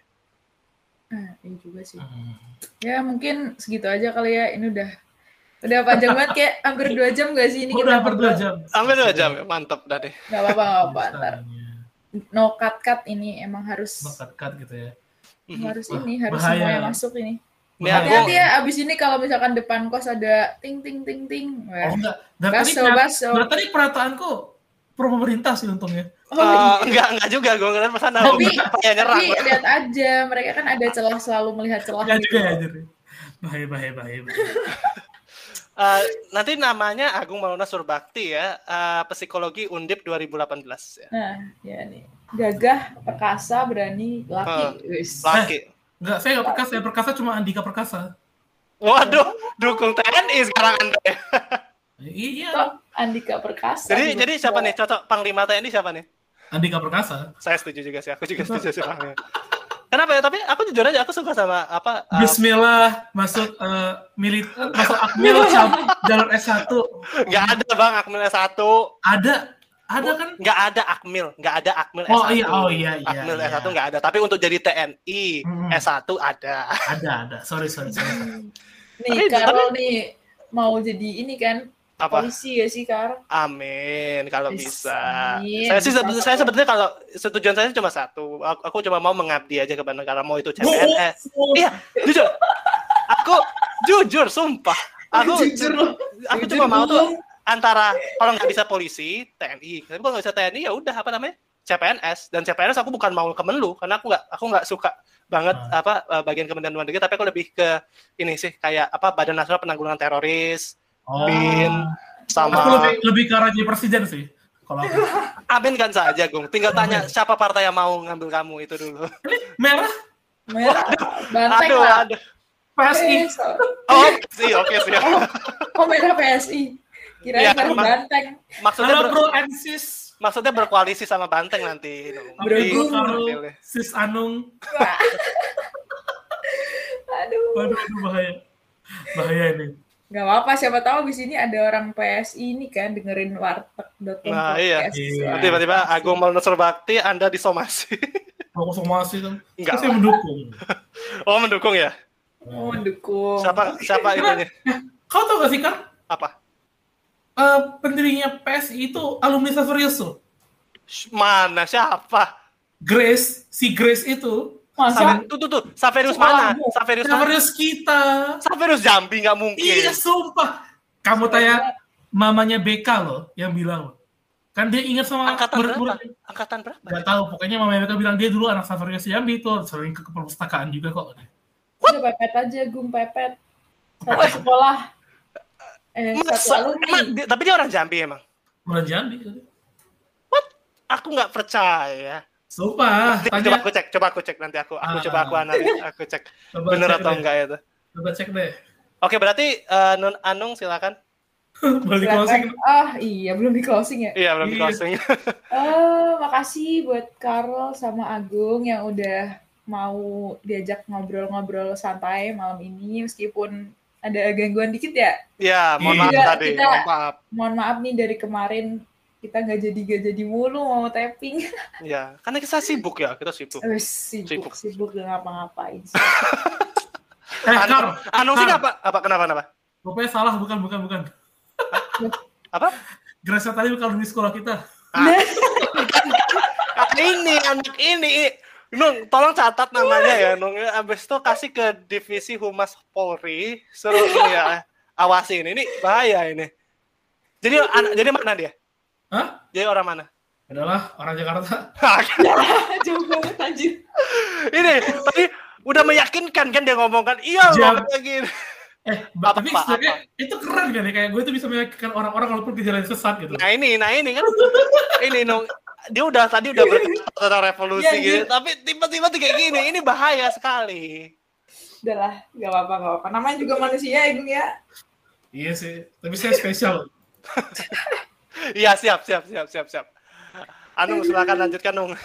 Ah, iya juga sih. Ya mungkin segitu aja kali ya. Ini udah udah panjang banget kayak hampir dua jam gak sih ini Udah kita hampir dua jam. hampir dua jam ya mantap dah deh Gak apa-apa, gak apa-apa. Ntar no cut cut ini emang harus Bakat gitu ya. harus Wah, ini harus bahaya. semuanya masuk ini. Ini Hati-hati ya abis ini kalau misalkan depan kos ada ting ting ting ting. Wah. Oh enggak. Tadi, Baso, baso. dan tadi perataanku pro pemerintah sih untungnya. Oh, Eh, iya. enggak enggak juga gue ngeliat pesan Tapi, [LAUGHS] ya nyerang tapi lihat aja mereka kan ada celah selalu melihat celah. Ya juga ya jadi. Bahaya bahaya bahaya. Eh, nanti namanya Agung Maulana Surbakti ya eh, psikologi Undip 2018 ya. Nah, ya nih. Gagah, perkasa, berani, laki. Wis. laki Enggak, saya enggak perkasa, yang perkasa cuma Andika Perkasa. waduh dukung TNI sekarang anda. [LAUGHS] Iya, Kok Andika Perkasa. jadi juga. jadi siapa nih cocok Panglima TNI siapa nih Andika Perkasa. saya setuju juga sih aku juga setuju sih Panglima. kenapa ya tapi aku jujur aja aku suka sama apa eh, Bismillah masuk eh, milit masuk akmil [LAUGHS] jalur S1. nggak ada bang Akmil S1 Ada ada kan? nggak ada Akmil nggak ada Akmil Oh S1 iya, oh iya iya. Akmil iya. S1 nggak ada tapi untuk jadi TNI Hmm. S1 ada Ada ada. Sorry sorry sorry. Nih, Tapi- Karol nih mau jadi ini kan apa polisi ya sih, Kar? Amin kalau bisa. amin. Saya sih sebe- saya sebetulnya kalau setujuan saya cuma satu. Aku, aku cuma mau mengabdi aja kepada negara mau itu CPNS. Iya, jujur. Aku jujur sumpah. Aku [LAUGHS] Jujur loh. aku Jujur cuma mau tuh antara kalau nggak bisa polisi, TNI. Tapi kalau nggak bisa TNI ya udah apa namanya? CPNS dan CPNS aku bukan mau Kemenlu karena aku nggak aku nggak suka banget Hmm. apa eh, bagian Kementerian Luar Negeri tapi aku lebih ke ini sih kayak apa Badan Nasional Penanggulangan Teroris Oh. Bin sama Aku lebih lebih ke arah jadi presiden sih. Kalau aku. [LAUGHS] Amin kan saja, Gung. Tinggal tanya siapa partai yang mau ngambil kamu itu dulu. Merah Merah, banteng aduh, lah. aduh. PSI. Eh, Oh, sih, oke sih. Oh, merah PSI. Merah emang. banteng. Maksudnya Halo bro and sis. maksudnya berkoalisi sama Banteng nanti. Bergum. sis Anung. [LAUGHS] Aduh. Waduh bahaya. Bahaya ini. Gak apa-apa, siapa tahu di sini ada orang PSI ini kan dengerin warteg.com Nah, iya. Iya. Tiba-tiba Agung Maulana Bakti Anda disomasi. [LAUGHS] Mau somasi kan. Enggak Saya mendukung. [LAUGHS] Oh, mendukung ya? Oh, mendukung. Siapa siapa itunya? Kau tau gak sih kan? Apa? eh, pendirinya PSI itu alumni. Sh, Mana siapa? Grace, si Grace itu Masa? Saver, tuh tuh tuh, Saverius mana? Kamu. Saverius mana? Saverius kita. Saverius Jambi nggak mungkin. Iya, sumpah. Kamu tanya mamanya BK loh yang bilang loh. Kan dia ingat sama Angkatan berapa? murid-murid. Angkatan berapa? Gak tahu, pokoknya mamanya BK bilang dia dulu anak Saverius Jambi tuh, sering ke perpustakaan juga kok. Udah pepet aja, Gung pepet. Satu sekolah. Eh, satu Masa? alumni. Emang dia- tapi dia orang Jambi emang. Bulan Jambi. aku nggak percaya. Sumpah, Nanti tanya. coba aku cek, coba aku cek nanti aku, aku Ah. coba aku analis, aku cek Coba bener cek atau deh. enggak itu. Coba cek deh. Oke, berarti eh, Nun Anung silakan. [LAUGHS] Di Silakan. closing. Oh iya, belum di closing ya. Iya, belum di Iya. closing. [LAUGHS] Eh, makasih buat Carl sama Agung yang udah mau diajak ngobrol-ngobrol santai malam ini meskipun ada gangguan dikit ya. Iya, mohon maaf Iya, tadi, kita- mohon maaf. Mohon maaf nih dari kemarin kita nggak jadi gak jadi mulu mau tapping. [LAUGHS] Iya, karena kita sibuk ya, kita sibuk. Eh, sibuk, Sibuk. sibuk ngapa-ngapain. [LAUGHS] Eh, Anu- Anung sih apa? Apa kenapa kenapa? rupanya salah, bukan, bukan, bukan. [LAUGHS] Apa? Grace tadi bukan di sekolah kita. Ah, ini anak ini Nung, tolong catat namanya ya, Nung. Abis itu kasih ke divisi humas Polri, suruh ini ya awasi ini. Ini bahaya ini. Jadi anak, jadi mana dia? Hah? Jadi orang mana? Adalah orang Jakarta. [LAUGHS] Jauh banget anjir. ini tadi udah meyakinkan kan dia ngomong kan, iya kayak gini. Eh, Apa, tapi apa, sebenarnya itu keren kan ya, kayak gue tuh bisa meyakinkan orang-orang walaupun di jalan sesat gitu. Nah ini, nah ini kan, ini Nung. Dia udah tadi udah berkata [LAUGHS] tentang revolusi Iya, gitu, iya. tapi tiba-tiba tuh kayak gini, ini bahaya sekali. Udah lah, gak apa-apa, gak apa-apa. Namanya juga manusia ya, Gung ya. Iya sih, tapi saya spesial. [LAUGHS] Iya siap, siap, siap, siap, siap. Anung silakan lanjutkan Nung. [LAUGHS]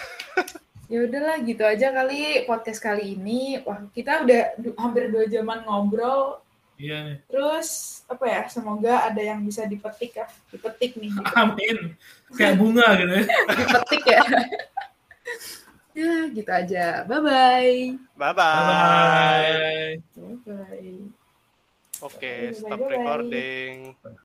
Ya udahlah gitu aja kali podcast kali ini. Wah, kita udah hampir dua jaman ngobrol. Iya nih. Terus apa ya? Semoga ada yang bisa dipetik ya. Dipetik nih. dipetik. [LAUGHS] Amin. Kayak bunga gitu ya. dipetik ya. [LAUGHS] ya, gitu aja. Bye-bye. Bye-bye. Bye. Bye-bye. Oke, Bye-bye, stop recording.